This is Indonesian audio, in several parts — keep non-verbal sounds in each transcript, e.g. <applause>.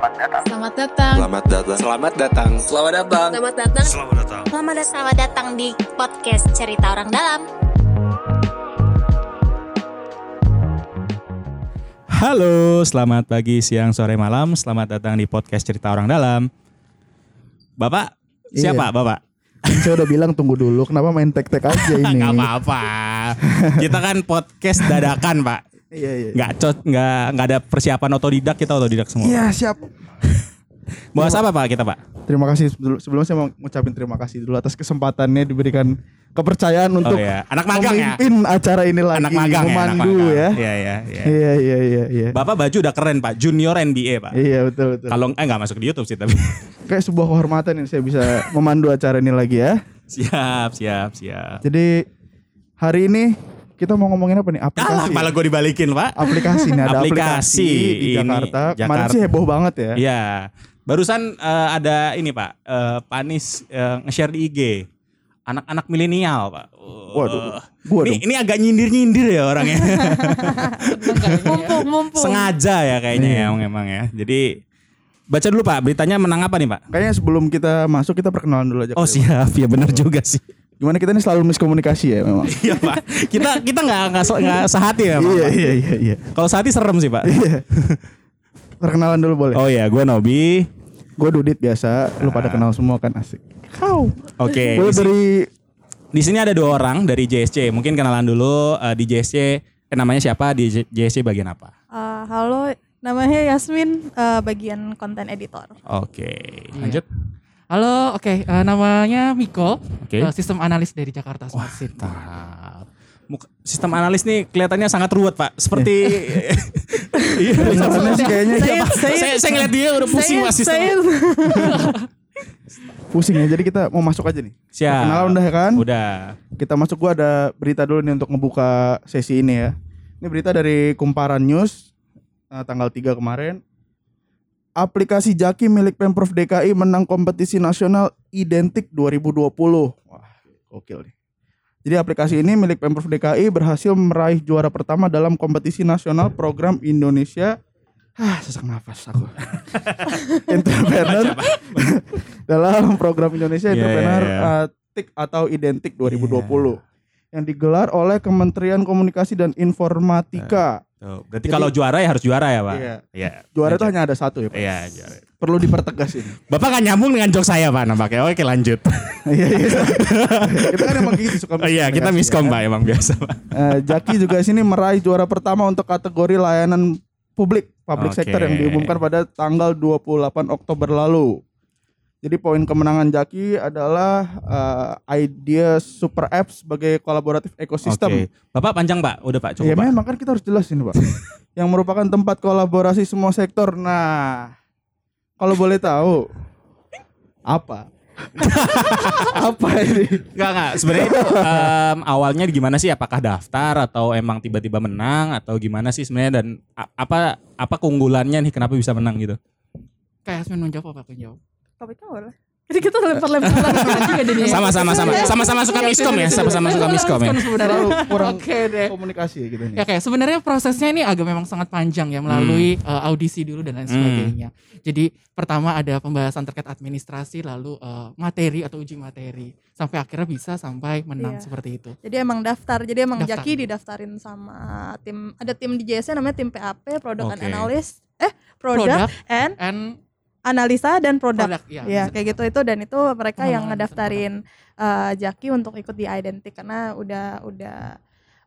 Selamat datang. Selamat datang. Selamat datang. Selamat datang. Selamat datang. Selamat datang. Selamat datang. Selamat datang. Selamat datang di podcast Cerita Orang Dalam. Halo, selamat pagi, siang, sore, malam. Selamat datang di podcast Cerita Orang Dalam. Bapak, siapa Iya. Bapak? Saya udah bilang tunggu dulu. Kenapa main tek-tek aja <laughs> ini? Gak apa-apa. Kita kan podcast dadakan, Pak. Iya iya. Nggak cot, nggak nggak ada persiapan otodidak kita otodidak semua. Iya siap. <laughs> Bahas apa Pak kita Pak? Terima kasih. Sebelumnya saya mau ngucapin terima kasih dulu atas kesempatannya diberikan kepercayaan untuk iya. Anak magang ya? memimpin acara ini lagi. Anak magang ya, anak memandu magang. ya. Iya iya iya. Iya iya iya iya. Bapak baju udah keren Pak, junior NBA Pak. Iya betul betul. Kalau eh nggak masuk di YouTube sih tapi. <laughs> Kayak sebuah kehormatan ini saya bisa memandu acara ini lagi ya. siap siap siap. Jadi hari ini kita mau ngomongin apa nih? Aplikasi. malah gue dibalikin Pak. aplikasi nih ada aplikasi, Aplikasi di ini, Jakarta. Kemarin Jakarta. sih heboh banget ya. Iya. Barusan eh, ada ini Pak, eh, Panis eh, nge-share di IG. Anak-anak milenial Pak. Waduh, Uh, gua ini, dong. ini agak nyindir-nyindir ya orangnya. <laughs> Mumpung, mumpung. Sengaja ya kayaknya Iya. ya memang ya. Jadi baca dulu Pak, beritanya menang apa nih Pak? Kayaknya sebelum kita masuk kita perkenalan dulu aja. Oh ya, siap, ya benar juga sih. Gimana kita ini selalu miskomunikasi ya memang. <laughs> Iya Pak. Kita kita nggak nggak nggak sehati ya Pak. iya iya iya iya. Kalau sehati serem sih Pak. Iya. Perkenalan dulu boleh. Oh iya, gue Nobi. Gue Dudit biasa, lu pada kenal semua kan asik. Kau. Oke. Boleh si- dari di sini ada dua orang dari JSC. Mungkin kenalan dulu eh, di JSC. Eh, namanya siapa di JSC bagian apa? Uh, halo, namanya Yasmin, uh, bagian konten editor. Oke. Lanjut. Halo, oke. eh, namanya Miko. Oke. eh, sistem analis dari Jakarta Smart City. Muka- Sistem analis nih kelihatannya sangat ruwet Pak. Seperti <laughs> Iya. Sih kayaknya Saya, saya saya ngeliat dia udah pusing saya, Mas sistem. saya, <laughs> pusing ya. Jadi kita mau masuk aja nih. Siap. Perkenalan udah ya kan? Udah. Kita masuk gua ada berita dulu nih untuk ngebuka sesi ini ya. Ini berita dari Kumparan News eh, tanggal 3 kemarin. Aplikasi Jaki milik Pemprov DKI menang kompetisi nasional Identik 2020. Wah, gokil nih. Jadi aplikasi ini milik Pemprov DKI berhasil meraih juara pertama dalam kompetisi nasional program Indonesia Ah, sesak nafas aku. <laughs> Entrepreneur <laughs> dalam program Indonesia Iya, Entrepreneur iya, iya. uh, TIK atau Identik 2020 yang digelar oleh Kementerian Komunikasi dan Informatika. Tuh, berarti Jadi- kalau juara ya harus juara ya Pak? Iya. Iya. Juara itu hanya ada satu ya, Pak. Iya, juara. Perlu dipertegas ini. Bapak kan nyambung dengan jok saya Pak nampaknya. Oke lanjut. Iya, iya. kita kan emang gitu suka <laughs> Oh iya kita miskom ya. Pak emang biasa Pak. Eh, Jaki juga sini meraih juara pertama untuk kategori layanan publik public Oke. sector yang diumumkan pada tanggal 28 Oktober lalu. Jadi poin kemenangan Jaki adalah eh, idea super app sebagai kolaboratif ekosistem. Oke. Bapak panjang Pak, udah Pak Ya Pak. memang kan kita harus jelasin Pak. <laughs> yang merupakan tempat kolaborasi semua sektor. Nah, kalau boleh tahu apa? <laughs> apa ini? Enggak enggak. Sebenarnya itu em, awalnya gimana sih? Apakah daftar atau emang tiba-tiba menang atau gimana sih sebenarnya dan apa apa keunggulannya nih kenapa bisa menang gitu? Kayak Yasmin menjawab apa aku jawab? Topiknya boleh. Jadi kita lempar-lempar. Sama-sama sama sama-sama suka miskom ya, sama-sama suka miskom ya. Kurang Oke deh. komunikasi gitu nih. Ya kayak sebenarnya prosesnya ini agak memang sangat panjang ya melalui eh, audisi dulu dan lain Hmm. sebagainya. Jadi pertama ada pembahasan terkait administrasi lalu eh, materi atau uji materi sampai akhirnya bisa sampai menang Iya. seperti itu. Jadi emang daftar. Jadi emang Daftar. Jaki didaftarin sama tim ada tim di JSC namanya tim PAP, Product and Oke. Analyst. Eh, Product, Product and and Analisa dan Product. product ya. Ya, kayak gitu itu dan itu mereka yang Pengembangan ngedaftarin uh, Jaki untuk ikut di Identik karena udah udah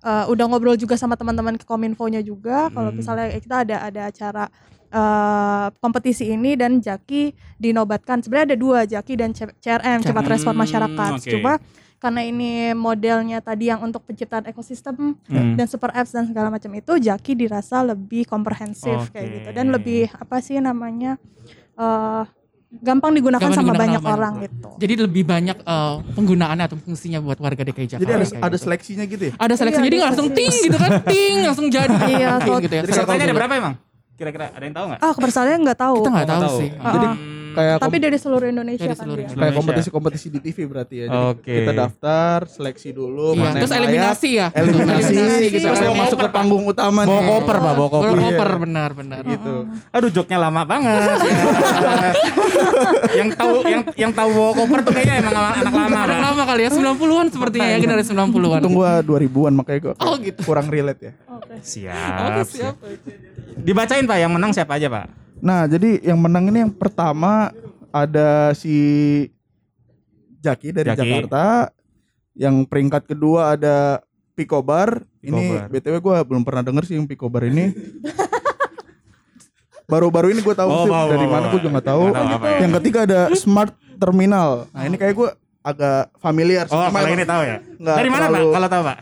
uh, udah ngobrol juga sama teman-teman ke Kominfo-nya juga kalau Hmm. misalnya kita ada ada acara uh, kompetisi ini dan Jaki dinobatkan sebenarnya ada dua Jaki dan CRM cepat Hmm, respon masyarakat oke. cuma karena ini modelnya tadi yang untuk penciptaan ekosistem Hmm. dan super apps dan segala macam itu Jaki dirasa lebih komprehensif kayak Oke. gitu dan lebih apa sih namanya eh gampang digunakan Gampang sama digunakan banyak sama banyak orang orang. gitu. Jadi lebih banyak eh, penggunaannya atau fungsinya buat warga DKI Jakarta. Jadi ada ada gitu. seleksinya gitu ya? Ada seleksi Iya, jadi ada langsung ting seleksi. gitu kan, ting langsung jadi. <laughs> Iya, gitu ya. Jadi ada berapa emang? Kira-kira ada yang tahu nggak? Ah, kepesertanya nggak tahu. Kita nggak Oh, tahu sih. Jadi Ah. Kayak Tapi dari seluruh Indonesia Dari kan seluruh dia. Indonesia. kayak kompetisi-kompetisi di TV berarti ya. Jadi Oke. kita daftar, seleksi dulu, Iya, mana terus layak, eliminasi ya. eliminasi, Eliminasi. gitu. Terus mau masuk ke panggung utama Bawa nih. koper, Pak, bawa koper. Bawa koper benar benar. Gitu. Aduh joknya lama banget. <laughs> yang tahu yang yang tahu bawa koper tuh kayaknya emang anak lama. Anak lama kali ya 90-an sepertinya ya generasi 90-an. Untung gua 2000-an makanya gua Oh, gitu. kurang relate ya. Oke. Siap. Oke, siap. Dibacain Pak yang menang siapa aja Pak? Nah, jadi yang menang ini yang pertama ada si Jaki dari Jaki. Jakarta. Yang peringkat kedua ada Pikobar. Ini Pikobar. BTW gua belum pernah denger sih yang Pikobar ini. Baru-baru ini gue tahu Oh, sih bawa, dari bawa, mana gue juga nggak tahu. Ya. Yang ketiga ada Smart Terminal. Nah, ini kayak gue agak familiar sih. Oh, kalau ini tahu ya. nggak Dari mana Pak? Kalau tahu Pak?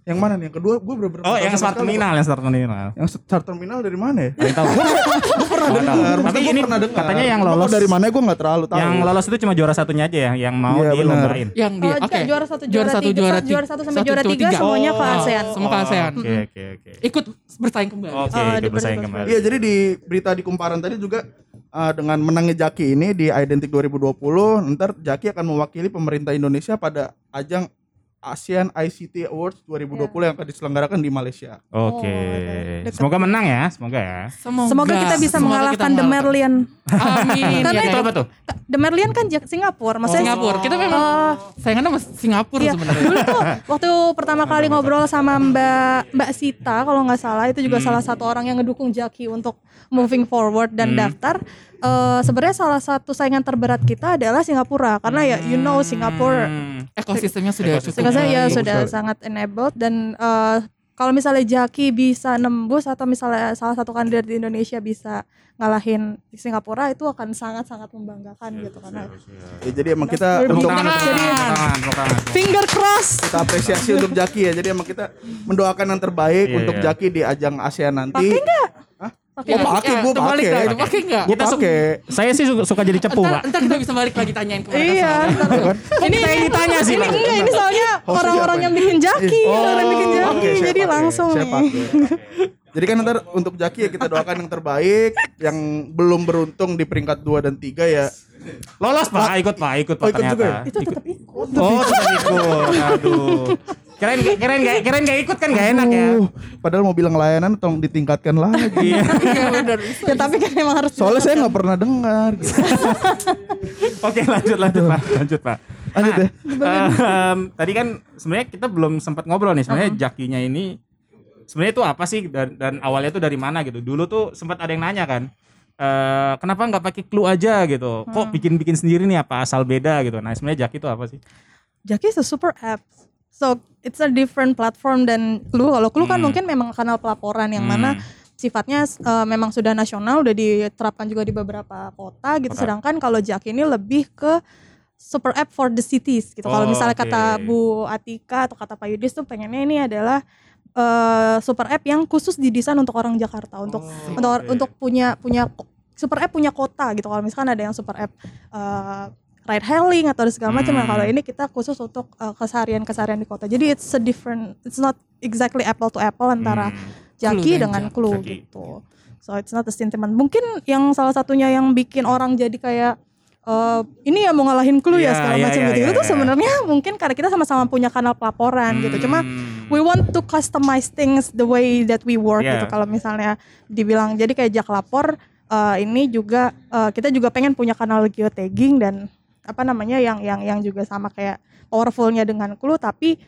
Yang mana nih? Yang kedua gue bener-bener Oh, yang sekali, terminal, yang smart terminal. Yang Smart Terminal dari mana ya? Yang tahu. <laughs> Gue pernah dengar. Tapi ini pernah dengar. katanya yang lolos- dari mana gue nggak terlalu tahu. Yang lolos itu cuma juara satunya aja ya, yang mau Iya, benar. dilombain. Yang dia. Oh, Oke. juara satu, juara, satu, juara satu sampai juara tiga semuanya ke Oh, ASEAN. Semua ke ASEAN. Oke, oke, oke. Ikut bersaing kembali. Oke, Oh, di bersaing bersaing kembali. Iya jadi di berita di kumparan tadi juga uh, dengan menangnya Jaki ini di Identik 2020 ntar Jaki akan mewakili pemerintah Indonesia pada ajang ASEAN ICT Awards 2020 yang akan diselenggarakan di Malaysia. Oke. Oh, dekat. Semoga menang ya, semoga ya. Semoga, Semoga kita bisa semoga mengalahkan kita The. Merlion. Amin. <laughs> Karena ya, Itu apa tuh? The Merlion kan Singapura, maksudnya Singapura. Kita memang Eh, saingannya sama Singapura Iya, sebenarnya. dulu tuh waktu pertama kali ngobrol sama Mbak Mbak Sita kalau nggak salah itu juga salah satu orang yang ngedukung Jaki untuk moving forward dan Hmm. daftar. Eh, Sebenarnya salah satu saingan terberat kita adalah Singapura karena ya you know Singapura Hmm. Ekosistemnya sudah Ekosistem. cukup ya sudah sangat enabled dan eh, kalau misalnya Jaki bisa nembus atau misalnya salah satu kandidat di Indonesia bisa ngalahin Singapura itu akan sangat-sangat membanggakan gitu karena Ya, jadi emang kita untuk Jadi- finger cross. kita apresiasi untuk Jaki ya. Jadi emang kita mendoakan yang terbaik Iya, untuk iya. Jaki di ajang ASEAN nanti. Pakai nggak? Hah? Pakai. Oh, pakai, Ya, gua terbalik pakai. itu pakai enggak? Gue pakai. Saya sih suka, suka jadi cepu, Ntar, Pak. ntar kita bisa balik lagi tanyain ke mereka Iya, ini Saya yang ditanya sih, ini enggak ini soalnya Hostnya orang-orang siapa yang bikin jaki, Oh, orang yang bikin jaki, jadi pakai, langsung nih. <laughs> Jadi kan ntar untuk Jaki ya kita doakan yang terbaik, yang belum beruntung di peringkat 2 dan 3 ya. Lolos, Pak. Ikut, Pak. Ikut, Pak. Oh, ikut juga ternyata. Itu tetap ikut. Oh, tetap ikut. Aduh. Keren, keren, keren, keren gak ikut kan gak enak ya. Uh, padahal mau bilang layanan tolong ditingkatkan lagi. <laughs> Iya. Iya. Ya tapi kan memang harus Soalnya saya nggak pernah dengar. Gitu. <laughs> Oke, lanjut, lanjut, Pak. Lanjut, Pak. Lanjut ya. Em, tadi kan sebenarnya kita belum sempat ngobrol nih. Sebenarnya jakinya ini sebenarnya itu apa sih dan, dan awalnya itu dari mana gitu. Dulu tuh sempat ada yang nanya kan. eh kenapa nggak pakai clue aja gitu? Kok bikin-bikin sendiri nih apa asal beda gitu. Nah, sebenarnya Jaki itu apa sih? Jaki is a super app. So it's a different platform dan Clue. Kalau Clue kan Hmm. mungkin memang kanal pelaporan yang mana Hmm. sifatnya uh, memang sudah nasional, udah diterapkan juga di beberapa kota gitu. Kota. Sedangkan kalau Jaki ini lebih ke super app for the cities gitu. kalau Oh, misalnya oke. kata Bu Atika atau kata Pak Yudis tuh pengennya ini adalah uh, super app yang khusus didesain untuk orang Jakarta untuk Oh, untuk oke. untuk punya punya super app punya kota gitu. Kalau misalkan ada yang super app uh, ride hailing atau segala macam. Nah, Hmm. kalau ini kita khusus untuk uh, keseharian-keseharian di kota. Jadi it's a different, it's not exactly apple to apple antara Hmm. Jaki dan dengan Jak- Clue Jaki. gitu. So it's not the sentiment. Mungkin yang salah satunya yang bikin orang jadi kayak eh, ini ya mau ngalahin Clue Iya, ya segala iya, macam iya, gitu. iya, itu tuh iya. sebenarnya mungkin karena kita sama-sama punya kanal pelaporan gitu. Cuma Hmm. we want to customize things the way that we work Yeah. gitu. Kalau misalnya dibilang jadi kayak Jak Lapor eh, ini juga eh, kita juga pengen punya kanal geotagging dan apa namanya yang yang yang juga sama kayak powerfulnya dengan Clue tapi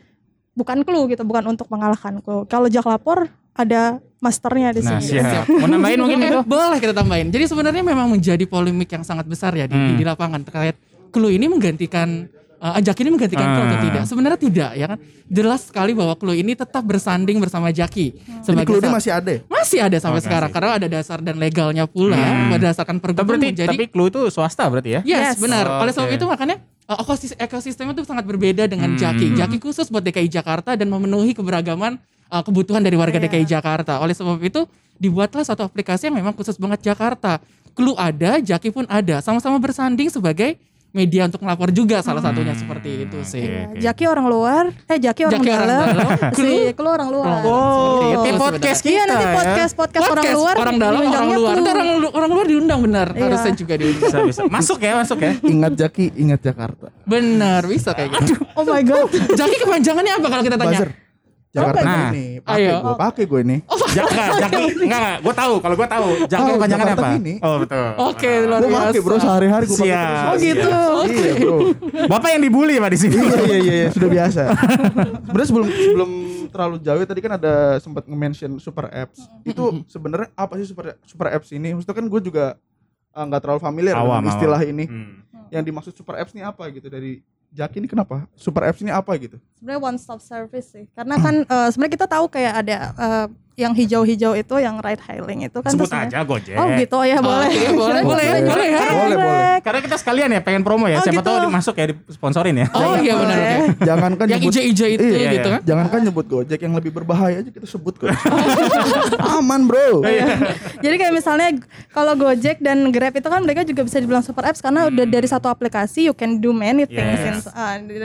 bukan Clue gitu, bukan untuk mengalahkan Clue. Kalau Jak Lapor ada masternya di Nah, sini. siap. Mau nambahin mungkin <laughs> itu? Boleh kita tambahin. Jadi sebenarnya memang menjadi polemik yang sangat besar ya di, Hmm. di lapangan terkait Clue ini menggantikan uh, Ajak ini menggantikan Clue atau Ah. tidak? Sebenarnya tidak ya kan. Jelas sekali bahwa Clue ini tetap bersanding bersama Jaki Jadi sebagai clue ini masih ada. masih ada sampai Oh, sekarang masih. karena ada dasar dan legalnya pula Hmm. berdasarkan Tapi pergub berarti menjadi tapi clue itu swasta berarti ya? Yes, Yes. benar. Oh, Oleh sebab itu makanya uh, ekosistem, ekosistemnya itu sangat berbeda dengan Hmm. Jaki. Jaki khusus buat DKI Jakarta dan memenuhi keberagaman uh, kebutuhan dari warga Iya. DKI Jakarta. Oleh sebab itu dibuatlah satu aplikasi yang memang khusus banget Jakarta. Clue ada, Jaki pun ada, sama-sama bersanding sebagai media untuk melapor juga salah Hmm, satunya seperti itu sih. oke. Iya, Jaki orang luar, eh Jaki orang Jaki orang dalam, dalam, <laughs> si Klu orang luar. Oh, seperti itu sebenarnya. podcast kita Iya nanti ya. podcast podcast, orang Podcast, luar, orang dalam, orang luar. Itu orang orang luar diundang benar. Iya. Harusnya juga diundang. Bisa bisa. Masuk ya, masuk ya. Ingat Jaki, ingat Jakarta. Benar, bisa kayak gitu. Oh my god. Jaki kepanjangannya apa kalau kita tanya? Buzzer. Jakarta Nah, ini, pakai ayo. gue, pakai gue ini. Jak, enggak, Jaki, enggak, enggak. Gue tahu, kalau gue tahu. Jaki Tahu, kepanjangannya Jakarta apa? Gini. Oh, betul. Oke, luar Gue pakai bro biasa. sehari-hari gue pakai. Oh gitu. Iya bro. Bapak yang dibully Pak di sini. iya iya iya iya, sudah biasa. <laughs> Sebenarnya sebelum sebelum terlalu jauh tadi kan ada sempat nge-mention super apps. Itu sebenarnya apa sih super super apps ini? Maksudnya kan gue juga uh, nggak terlalu familiar Awam, dengan istilah ini. Hmm. Yang dimaksud super apps ini apa gitu dari Jaki ini kenapa? Super apps ini apa gitu? Sebenarnya one stop service sih. Karena kan eh, sebenarnya kita tahu kayak ada eh, yang hijau-hijau itu yang ride hailing itu kan Sebut aja Gojek. Oh gitu ya boleh. Boleh, boleh, boleh ya. Boleh. Karena kita sekalian ya pengen promo ya. Oh, Siapa gitu. tahu masuk ya disponsorin ya. Oh iya benar Boleh. oke. Jangankan Yang ijo-ijo itu Iya, gitu iya. kan. Jangankan nyebut Gojek yang lebih berbahaya aja kita sebut kok. <laughs> Aman, Bro. Jadi kayak misalnya kalau Gojek dan Grab itu kan mereka juga bisa dibilang super apps karena udah dari satu aplikasi you can do many things. Yes.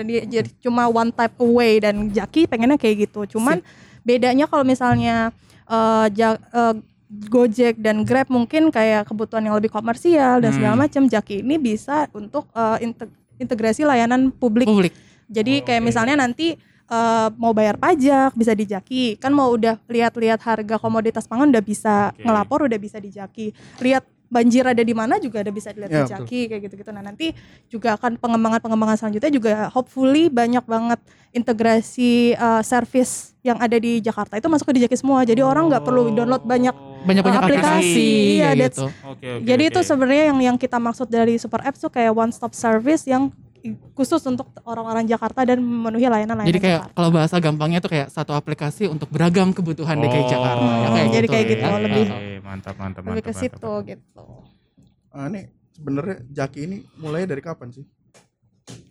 di- jadi cuma one type away dan Jaki pengennya kayak gitu. Cuman bedanya kalau misalnya eh, Ja- eh, Gojek dan Grab mungkin kayak kebutuhan yang lebih komersial dan segala Hmm. macam. Jaki ini bisa untuk inte- integrasi layanan publik. Publik. Jadi kayak Oke. misalnya nanti eh, mau bayar pajak bisa di Jaki. Kan mau udah lihat-lihat harga komoditas pangan udah bisa Oke. ngelapor udah bisa di Jaki. Lihat banjir ada di mana juga udah bisa dilihat Ya, di Jaki kayak gitu-gitu. Nah, nanti juga akan pengembangan-pengembangan selanjutnya juga hopefully banyak banget integrasi eh, service yang ada di Jakarta itu masuk ke di Jaki semua. Jadi orang nggak perlu download banyak Banyak-banyak Aplikasi, aplikasi iya, kayak that's- gitu. Oke, oke. Jadi oke. itu sebenarnya yang yang kita maksud dari super apps tuh kayak one stop service yang khusus untuk orang-orang Jakarta dan memenuhi layanan-layanan Jadi kayak Jakarta. kalau bahasa gampangnya tuh kayak satu aplikasi untuk beragam kebutuhan DKI Jakarta. Ya, Oh, kayak jadi gitu kayak ya. gitu, lebih- Oke, mantap mantap lebih mantap. ke situ mantap. gitu. Ah, ini sebenarnya Jaki ini mulai dari kapan sih?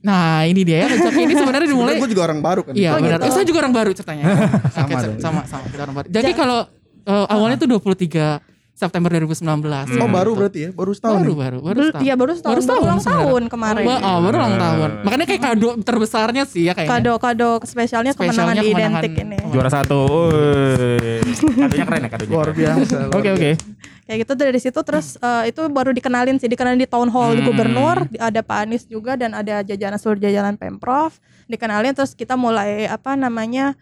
Nah ini dia ya Jaki ini sebenarnya dimulai. gue juga orang baru kan. Iya Oh, benar. gitu. Eh, saya juga orang baru ceritanya. <laughs> Sama dong. sama sama kita orang baru. Jadi kalau eh, awalnya tuh 23 September 2019. Oh Hmm. baru berarti ya, baru setahun. baru nih? baru baru Bel- setahun. Iya baru setahun, Baru baru setahun ulang tahun kemarin. Wah, oh, baru ulang tahun. Makanya kayak kado terbesarnya sih ya kayaknya. Kado-kado spesialnya kemenangan Spesialnya di kemenangan identik ini. kemenangan. Juara satu. <laughs> Kadonya keren ya kadonya. Luar biasa. Oke oke. Kayak gitu dari situ terus eh, itu baru dikenalin sih, dikenalin di town hall di Hmm. gubernur, di- ada Pak Anies juga dan ada jajanan seluruh jajanan Pemprov. Dikenalin terus kita mulai apa namanya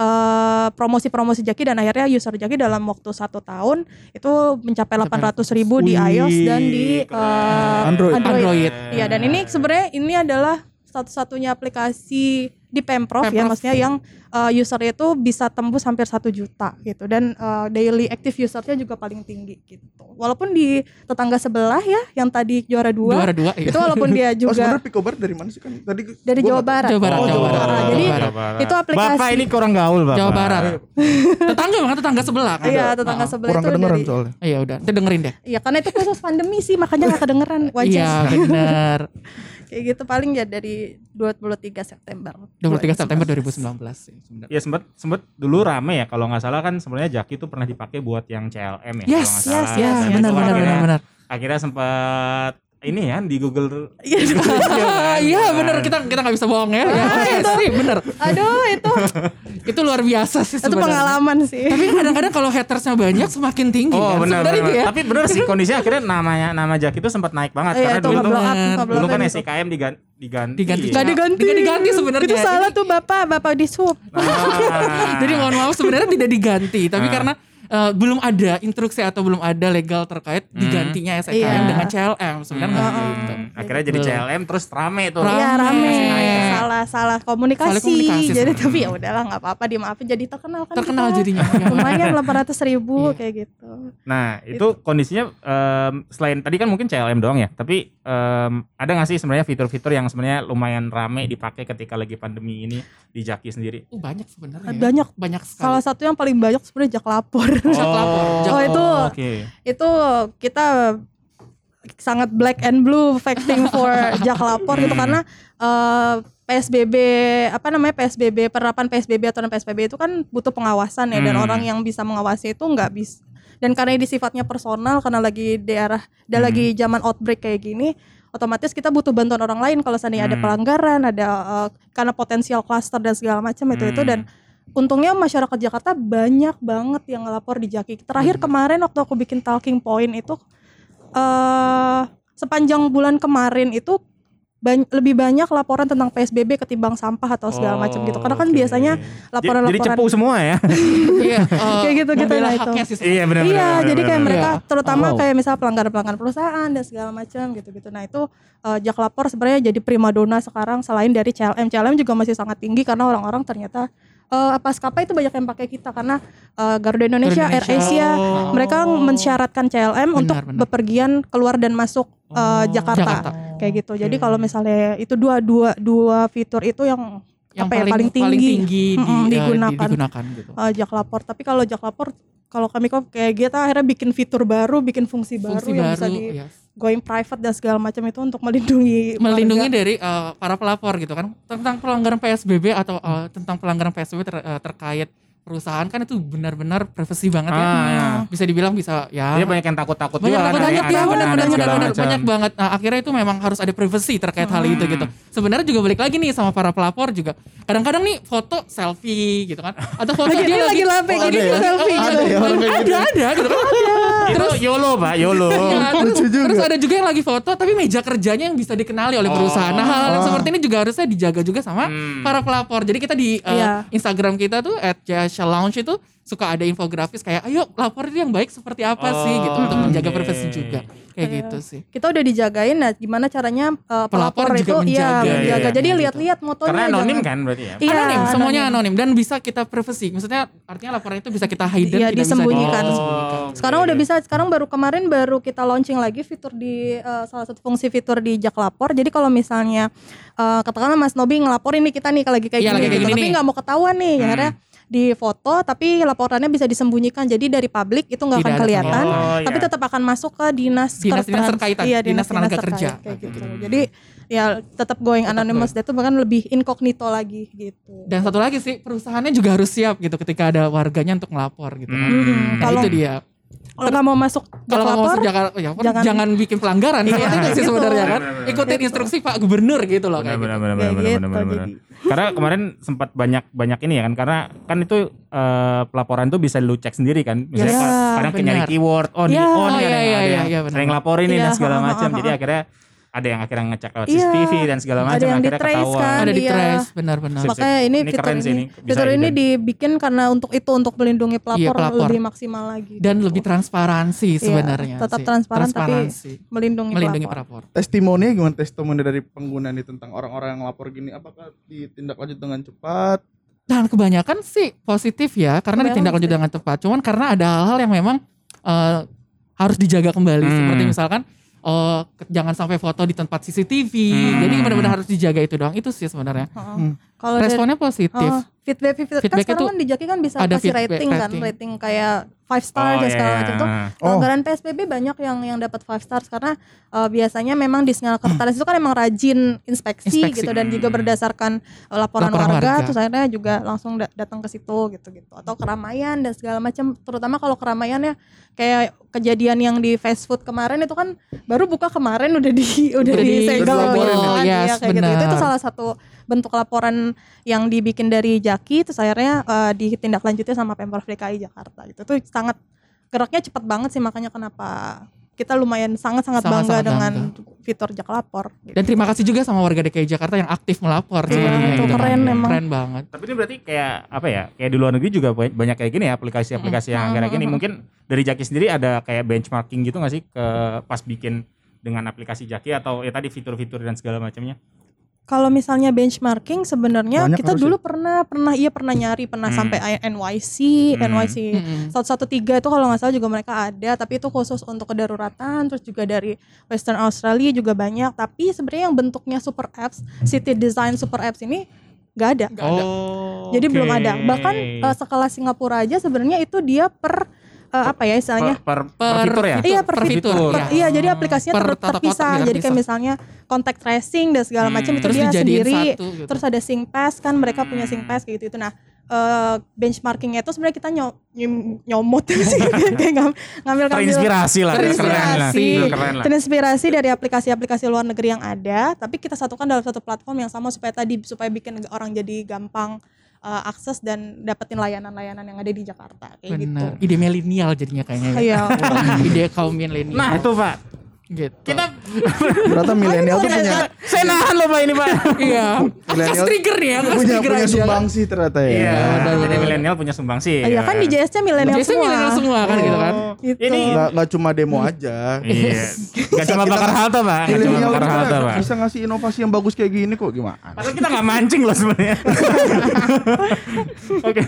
eh, promosi-promosi Jaki dan akhirnya user Jaki dalam waktu satu tahun itu mencapai 800 ribu di iOS dan di keren. eh, Android. Android. Iya dan ini sebenarnya ini adalah satu-satunya aplikasi di Pemprov, ya Pemprov. maksudnya yang uh, usernya itu bisa tembus hampir satu juta gitu dan uh, daily active usernya juga paling tinggi gitu. Walaupun di tetangga sebelah ya yang tadi juara dua, Juara dua itu iya. walaupun dia Oh <laughs> juga sebenarnya Picobar dari mana sih kan? Tadi dari Jawa Barat. Jawa Barat, Oh, Jawa Barat. Jadi Jawa Barat. itu aplikasi- Bapak ini kurang gaul Bapak. Jawa Barat. tetangga banget tetangga sebelah kan. Iya tetangga Oh. sebelah kurang itu kedengeran dari soalnya. Iya udah, kita dengerin deh. Iya karena itu khusus pandemi sih makanya nggak kedengeran Iya wajar benar. <laughs> kayak gitu paling ya dari 23 September 23 September 2019 sih sebenarnya. Ya sempet sempet dulu rame ya kalau nggak salah kan sebenarnya Jaki itu pernah dipakai buat yang CLM ya kalau Yes, nggak yes, salah. yes, benar benar benar benar. Akhirnya sempat ini ya di Google Iya. Review <laughs> kan. Iya benar kita kita nggak bisa bohong ya. Ya, oke sih benar. aduh itu <laughs> Itu luar biasa sih itu pengalaman sih Tapi kadang-kadang kalau hatersnya banyak semakin tinggi Oh kan. benar Sebenarnya benar. itu ya. Tapi benar sih kondisinya akhirnya namanya nama Jaki itu sempat naik banget Iya, karena itu dulu bener. nge-blow dulu kan itu. SIKM diganti diganti. Diganti. Gak diganti. Diganti sebenarnya. Itu salah tuh Bapak, Bapak di sub. Ah. <laughs> Jadi mohon maaf sebenarnya tidak diganti, tapi Ah. karena eh, belum ada instruksi atau belum ada legal terkait Hmm. digantinya SKM Iya. dengan CLM sebenarnya Hmm, gitu. Akhirnya jadi. CLM terus rame tuh. Rame. Iya rame, Iya. salah salah komunikasi. Salah komunikasi jadi sebenarnya. tapi ya udahlah nggak apa-apa dimaafin jadi terkenal kan. Terkenal kita. jadinya. <laughs> Lumayan 800 ribu Iya. kayak gitu. Nah itu kondisinya em, selain tadi kan mungkin CLM doang ya, tapi em, ada nggak sih sebenarnya fitur-fitur yang sebenarnya lumayan rame dipakai ketika lagi pandemi ini di Jaki sendiri? Oh, banyak sebenarnya. ya. Banyak. banyak sekali. Salah satu yang paling banyak sebenarnya jak lapor. <laughs> Jak lapor, Oh, itu Oke. itu kita sangat black and blue facting for <laughs> jak lapor gitu Hmm. karena eh, PSBB apa namanya PSBB penerapan PSBB atau PSBB itu kan butuh pengawasan ya dan Hmm. orang yang bisa mengawasi itu nggak bisa dan karena ini sifatnya personal karena lagi daerah dan Hmm. lagi zaman outbreak kayak gini otomatis kita butuh bantuan orang lain kalau seandainya ada Hmm. pelanggaran, ada eh, karena potensial cluster dan segala macam itu itu Hmm. dan untungnya masyarakat Jakarta banyak banget yang ngelapor di Jaki. Terakhir Hmm. kemarin waktu aku bikin talking point itu eh sepanjang bulan kemarin itu ban- lebih banyak laporan tentang PSBB ketimbang sampah atau segala macam gitu. Karena kan Oh, oke. biasanya Jadi laporan-laporan cepu semua ya. <laughs> Iya, Kayak gitu-gitu membela lah itu. sih iya benar Iya, jadi kayak mereka Iya. terutama Oh, wow. kayak misal pelanggaran-pelanggaran perusahaan dan segala macam gitu-gitu. Nah, itu eh, Jak Lapor sebenarnya jadi primadona sekarang selain dari CLM. CLM juga masih sangat tinggi karena orang-orang ternyata eh apa Skapa itu banyak yang pakai kita karena eh, Garuda Indonesia, Garuda Air Asia, Oh. mereka mensyaratkan CLM untuk Benar, benar. bepergian keluar dan masuk eh, Oh, Jakarta. Jakarta. Kayak gitu. Jadi kalau misalnya itu dua dua dua fitur itu yang yang apa ya, paling, paling tinggi. tinggi di, Mm-mm, eh, di- digunakan. digunakan gitu. eh, Jak Lapor. Tapi kalau Jak Lapor kalau kami kok kayak kita akhirnya bikin fitur baru, bikin fungsi, Fungsi baru yang baru, bisa di yes. going private dan segala macam itu untuk melindungi melindungi warga. dari eh, para pelapor gitu kan tentang pelanggaran PSBB atau eh, tentang pelanggaran PSBB ter- eh, terkait perusahaan kan itu benar-benar privasi banget ya. Ah, ya. Bisa dibilang bisa ya Dia banyak yang takut-takut banyak juga kan, banget ada banyak yang ya benar benar benar benar banyak banget nah, akhirnya itu memang harus ada privasi terkait hal itu gitu sebenarnya juga balik lagi nih sama para pelapor juga kadang-kadang nih foto selfie gitu kan atau foto Lagi- dia lagi ada dia ya? selfie gitu. ada Ada ya gitu. ada gitu kan Itu YOLO pak YOLO Ya, terus, terus ada juga yang lagi foto tapi meja kerjanya yang bisa dikenali oleh perusahaan. Nah, hal yang seperti ini juga harusnya dijaga juga sama Hmm. para pelapor. Jadi kita di uh, Iya. Instagram kita tuh @lounge itu suka ada infografis kayak ayo lapor itu yang baik seperti apa sih gitu untuk Oh, menjaga privasi juga. Kayak Iya. gitu sih. kita udah dijagain nah gimana caranya uh, Pelapor pelapor, juga itu menjaga, iya menjaga. iya, Jadi iya, lihat-lihat motonya karena anonim jangan- kan berarti ya Iya, anonim, semuanya anonim. anonim dan bisa kita privasi. Maksudnya artinya laporan itu bisa kita hidden, Iya, tidak disembunyikan. bisa disembunyikan. Oh, Sekarang oke, udah oke. bisa, sekarang baru kemarin baru kita launching lagi fitur di uh, salah satu fungsi fitur di Jak Lapor. Jadi kalau misalnya uh, katakanlah Mas Nobi ngelaporin nih kita nih lagi kayak Iya, gini, lagi kayak gitu, gini tapi nggak mau ketahuan nih, ya Hmm. akhirnya di foto tapi laporannya bisa disembunyikan. Jadi dari publik itu nggak akan kelihatan, Oh, tapi iya. tetap akan masuk ke dinas Dinas-dinas tertrans- terkaitan, iya, dinas tenaga terkait, kerja. kayak gitu. Hmm. Jadi ya tetap going Tetap anonymous itu bahkan lebih incognito lagi gitu. Dan satu lagi sih perusahaannya juga harus siap gitu ketika ada warganya untuk melapor gitu kan. Hmm. Hmm, Nah, kalau itu dia. Kalau nggak mau masuk Kalau nggak mau masuk Jakarta, ya, jangan- jangan, bikin pelanggaran. Iya, Seperti itu sih gitu. sebenarnya kan. Ikutin benar. instruksi Pak Gubernur gitu loh benar kayak benar gitu. benar benar benar gitu, benar benar. karena kemarin sempat banyak banyak ini ya kan karena kan itu eh, pelaporan tuh bisa lu cek sendiri kan misalnya Iya, kadang nyari keyword oh Iya. oh Oh, iya, yang- iya, ada iya, yang iya, benar. sering laporin nih Iya, dan segala ha, ha, macam <laughs> jadi akhirnya ada yang akhirnya ngecek lewat Iya. CCTV dan segala Ada macam yang akhirnya ketahuan kan. Ada di Iya. trace benar-benar. Sip, sip. Makanya ini, Ini fitur keren ini, ini, fitur ini dibikin karena untuk itu untuk melindungi pelapor, Iya, pelapor. lebih maksimal lagi. Dan gitu. lebih transparansi Iya, sebenarnya. tetap sih. transparan tapi Transparansi. melindungi, melindungi pelapor. pelapor. testimoni gimana testimoni dari pengguna nih tentang orang-orang yang lapor gini apakah ditindaklanjut dengan cepat Dan kebanyakan sih positif ya, karena Kebanyakan ditindaklanjuti positif. dengan tepat. Cuman karena ada hal-hal yang memang eh, harus dijaga kembali, Hmm. seperti misalkan ke- jangan sampai foto di tempat CCTV. Hmm. Jadi benar-benar harus dijaga itu doang. Itu sih sebenarnya. Hmm. Kalau dari- Responnya positif. Oh, feedback, feedback, Feedback kan sekarang itu kan di Jaki kan bisa ada kasih feedback, rating kan, rating. rating kayak five star Oh, dan segala iya. macam tuh. Oh. Pelanggaran PSBB banyak yang yang dapat five stars karena uh, biasanya memang di Sinyal Kertanes itu kan emang rajin inspeksi, Inspeksi. gitu dan juga Hmm. berdasarkan uh, laporan, Laporan warga, warga. terus akhirnya juga langsung da- datang ke situ gitu-gitu atau keramaian dan segala macam terutama kalau keramaiannya kayak kejadian yang di fast food kemarin itu kan baru buka kemarin udah di <laughs> udah Udah di- disegel udah gitu dilaporin kan. ya. Iya, Yes, kayak gitu. Itu, salah satu bentuk laporan yang dibikin dari Jaki terus akhirnya uh, ditindaklanjuti sama Pemprov DKI Jakarta gitu. Itu sangat geraknya cepat banget sih makanya kenapa kita lumayan sangat-sangat bangga Sangat-sangat dengan bangga. fitur Jak Lapor. gitu. Dan terima kasih juga sama warga DKI Jakarta yang aktif melapor Iya, sebenarnya itu gitu kan. keren emang. Keren banget. Tapi ini berarti kayak apa ya? Kayak di luar negeri juga ba- banyak kayak gini ya aplikasi-aplikasi yang Mm-mm. akhirnya gini. Mungkin dari Jaki sendiri ada kayak benchmarking gitu nggak sih ke pas bikin dengan aplikasi Jaki atau ya tadi fitur-fitur dan segala macamnya? Kalau misalnya benchmarking sebenarnya Banyak kita dulu pernah pernah iya pernah nyari pernah Hmm. sampai NYC, Hmm. NYC Mm-mm. 113 itu kalau nggak salah juga mereka ada tapi itu khusus untuk kedaruratan terus juga dari Western Australia juga banyak tapi sebenarnya yang bentuknya super apps city design super apps ini nggak ada Nggak ada. Oh, jadi oke. belum ada bahkan eh, sekelas Singapura aja sebenarnya itu dia per eh, apa ya istilahnya per, per, per Per- fitur ya? Iya per, per fitur. fitur, Per- ya. Iya jadi aplikasinya Per ter- terpisah. Jadi kayak misalnya contact tracing dan segala Hmm. macam itu Terus dia sendiri. satu gitu. Terus ada SingPass kan mereka punya Hmm. SingPass kayak gitu itu. Nah eh, benchmarkingnya itu sebenarnya kita nyo- nyom- nyomot <laughs> sih kayak ngam- ngambil Terinspirasi lah, keren lah. terinspirasi Keren lah. terinspirasi dari aplikasi-aplikasi luar negeri yang ada tapi kita satukan dalam satu platform yang sama supaya tadi supaya bikin orang jadi gampang uh, akses dan dapetin layanan-layanan yang ada di Jakarta kayak gitu Benar. Ide milenial jadinya kayaknya. ya. Iya. <laughs> Ide kaum milenial. Nah itu pak, gitu. kita Ternyata milenial tuh punya saya nahan loh pak ini pak. iya. Milenial- trigger nih ya, punya punya aja. sumbang sih ternyata ya. Iya, jadi milenial punya sumbang sih. Iya kan di JSC milenial semua. milenial semua kan gitu kan. Gitu. Ini Nggak, nggak cuma demo aja. Iya. <laughs> Gak cuma bakar halte pak, gak cuma Milenial bakar halte pak. bisa ngasih inovasi yang bagus kayak gini kok gimana? Padahal kita gak mancing loh sebenarnya. <laughs> Oke.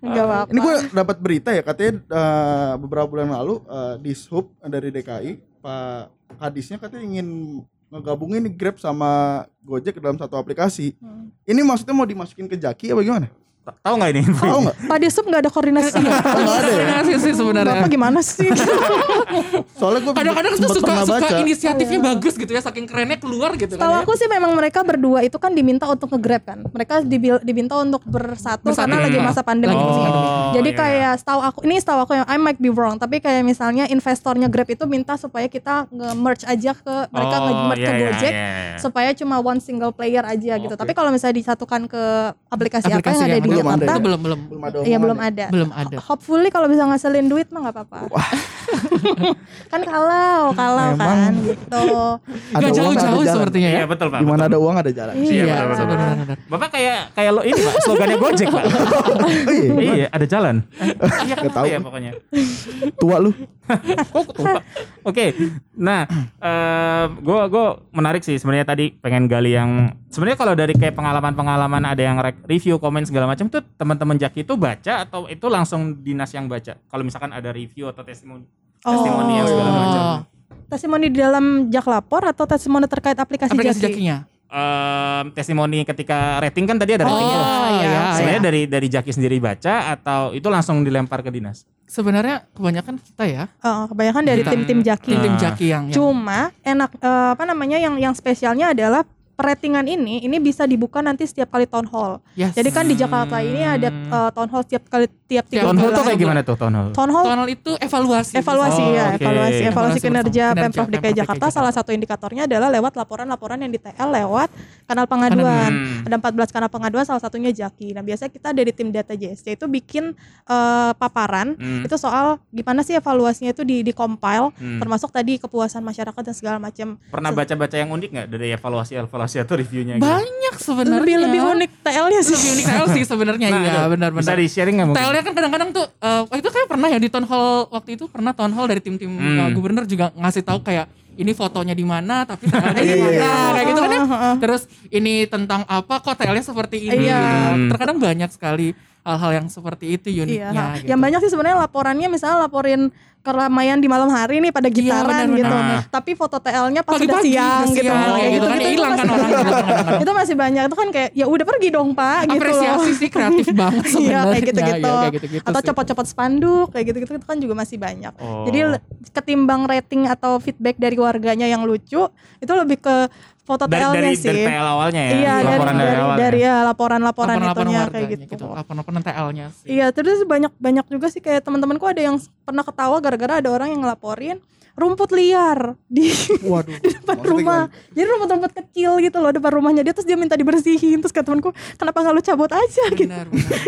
Enggak apa-apa. Ini gue dapat berita ya katanya eh, beberapa bulan lalu eh, di Sub dari DKI Pak Kadisnya katanya ingin ngegabungin Grab sama Gojek ke dalam satu aplikasi. Hmm. Ini maksudnya mau dimasukin ke Jaki apa gimana? Tahu nggak ini? info Tahu nggak? Pak Desub nggak ada koordinasi ya? Nggak ada ya. Koordinasi sih sebenarnya. Bapak gimana sih? Soalnya gue Kadang-kadang tuh suka suka baca. inisiatifnya bagus gitu ya, saking kerennya keluar gitu Tahu kan. ya. aku sih memang mereka berdua itu kan diminta untuk nge-grab kan. Mereka dibil- diminta untuk bersatu, Bersatu. karena lagi masa pandemi. Pandemi. Jadi iya, kayak setahu aku ini setahu aku yang I might be wrong, tapi kayak misalnya investornya Grab itu minta supaya kita nge-merge aja ke mereka Oh, nge-merge ke iya, iya, Gojek iya, iya. supaya cuma one single player aja gitu. Tapi kalau misalnya disatukan ke aplikasi, apa yang ada di belum ada ya? Itu belum belum Belum ada ya belum ya? ada. belum ada. Hopefully kalau bisa ngasilin duit mah nggak apa-apa. <laughs> kan kalau kalau Memang kan gitu. Ada Gak uang, jauh-jauh sepertinya ya. Iya betul pak. Di mana betul. ada uang ada jalan. Iya. betul, betul. Bapak kayak kayak lo ini pak, slogannya <laughs> Gojek pak. Oh iya, iya, ada jalan. Iya Nggak tahu. ya pokoknya. tua lu. Kok tua? Oke, nah, eh gue gue menarik sih sebenarnya tadi pengen gali yang sebenarnya kalau dari kayak pengalaman-pengalaman ada yang review, komen segala macam tuh teman-teman Jaki itu baca atau itu langsung dinas yang baca? Kalau misalkan ada review atau testimoni, testimoni yang segala macam. Oh, Testimoni di dalam Jak Lapor atau testimoni terkait aplikasi, aplikasi Jaki? jakinya. Em, testimoni ketika rating kan tadi ada Oh, rating tuh. iya. Sebenarnya dari dari Jaki sendiri baca atau itu langsung dilempar ke dinas? Sebenarnya kebanyakan kita ya, Oh, kebanyakan dari tim-tim Jaki. tim-tim jaki yang, yang Cuma enak eh, apa namanya yang yang spesialnya adalah ratingan ini ini bisa dibuka nanti setiap kali town hall. Yes. Jadi kan di Jakarta ini ada eh, town hall setiap kali tiap tiga Town hall bulan. kayak gimana tuh town hall? Town hall Tonal itu evaluasi. evaluasi Oh, ya, oke. evaluasi evaluasi Evaluasi kinerja. Pemprov DKI Pemprov Jakarta DKI salah satu indikatornya adalah lewat laporan-laporan yang di TL lewat kanal pengaduan. Hmm. Ada 14 kanal pengaduan salah satunya Jaki. Nah, biasanya kita dari tim data JSC itu bikin eh, paparan Hmm. itu soal gimana sih evaluasinya itu di di compile Hmm. termasuk tadi kepuasan masyarakat dan segala macam. Pernah baca-baca yang unik nggak dari evaluasi evaluasi atau reviewnya? gitu? Banyak sebenarnya. Lebih lebih unik TL-nya sih. Lebih unik TL sih sebenarnya Nah, iya benar-benar. Bisa di sharing nggak mungkin? TL-nya kan kadang-kadang tuh eh, waktu itu kayak pernah ya di town hall waktu itu pernah town hall dari tim-tim Hmm. eh, gubernur juga ngasih tahu kayak ini fotonya di mana tapi TL-nya di Iya, <laughs> iya, mana iya. kayak gitu kan ya. <laughs> Terus ini tentang apa kok TL-nya seperti ini Iya. Terkadang banyak sekali hal-hal yang seperti itu Iya, uniknya gitu. yang banyak sih sebenarnya laporannya misalnya laporin keramaian di malam hari nih pada gitaran benar, gitu. benar. Tapi foto TL-nya pas udah siang gitu. siang, Kayak kayak gitu kan ya itu hilang kan masih- orang gitu kadang-kadang. <laughs> itu masih banyak itu kan kayak ya udah pergi dong pak gitu loh. Apresiasi sih kreatif <laughs> banget Iya sebenarnya. kayak gitu-gitu. Iya, kayak gitu-gitu Atau copot-copot spanduk kayak gitu-gitu itu kan juga masih banyak. Oh. Jadi ketimbang rating atau feedback dari warganya yang lucu itu lebih ke foto dari TL-nya dari, sih. dari TL awalnya ya. Iya dari laporan dari, awal dari, ya. ya laporan-laporan itunya warganya kayak gitu. Laporan-laporan TL-nya sih. Iya terus banyak banyak juga sih kayak teman-temanku ada yang pernah ketawa gara-gara ada orang yang ngelaporin rumput liar di <laughs> Waduh. di depan rumah. Jadi rumput-rumput kecil gitu loh depan rumahnya dia terus dia minta dibersihin terus kata temanku kenapa nggak lu cabut aja gitu. benar benar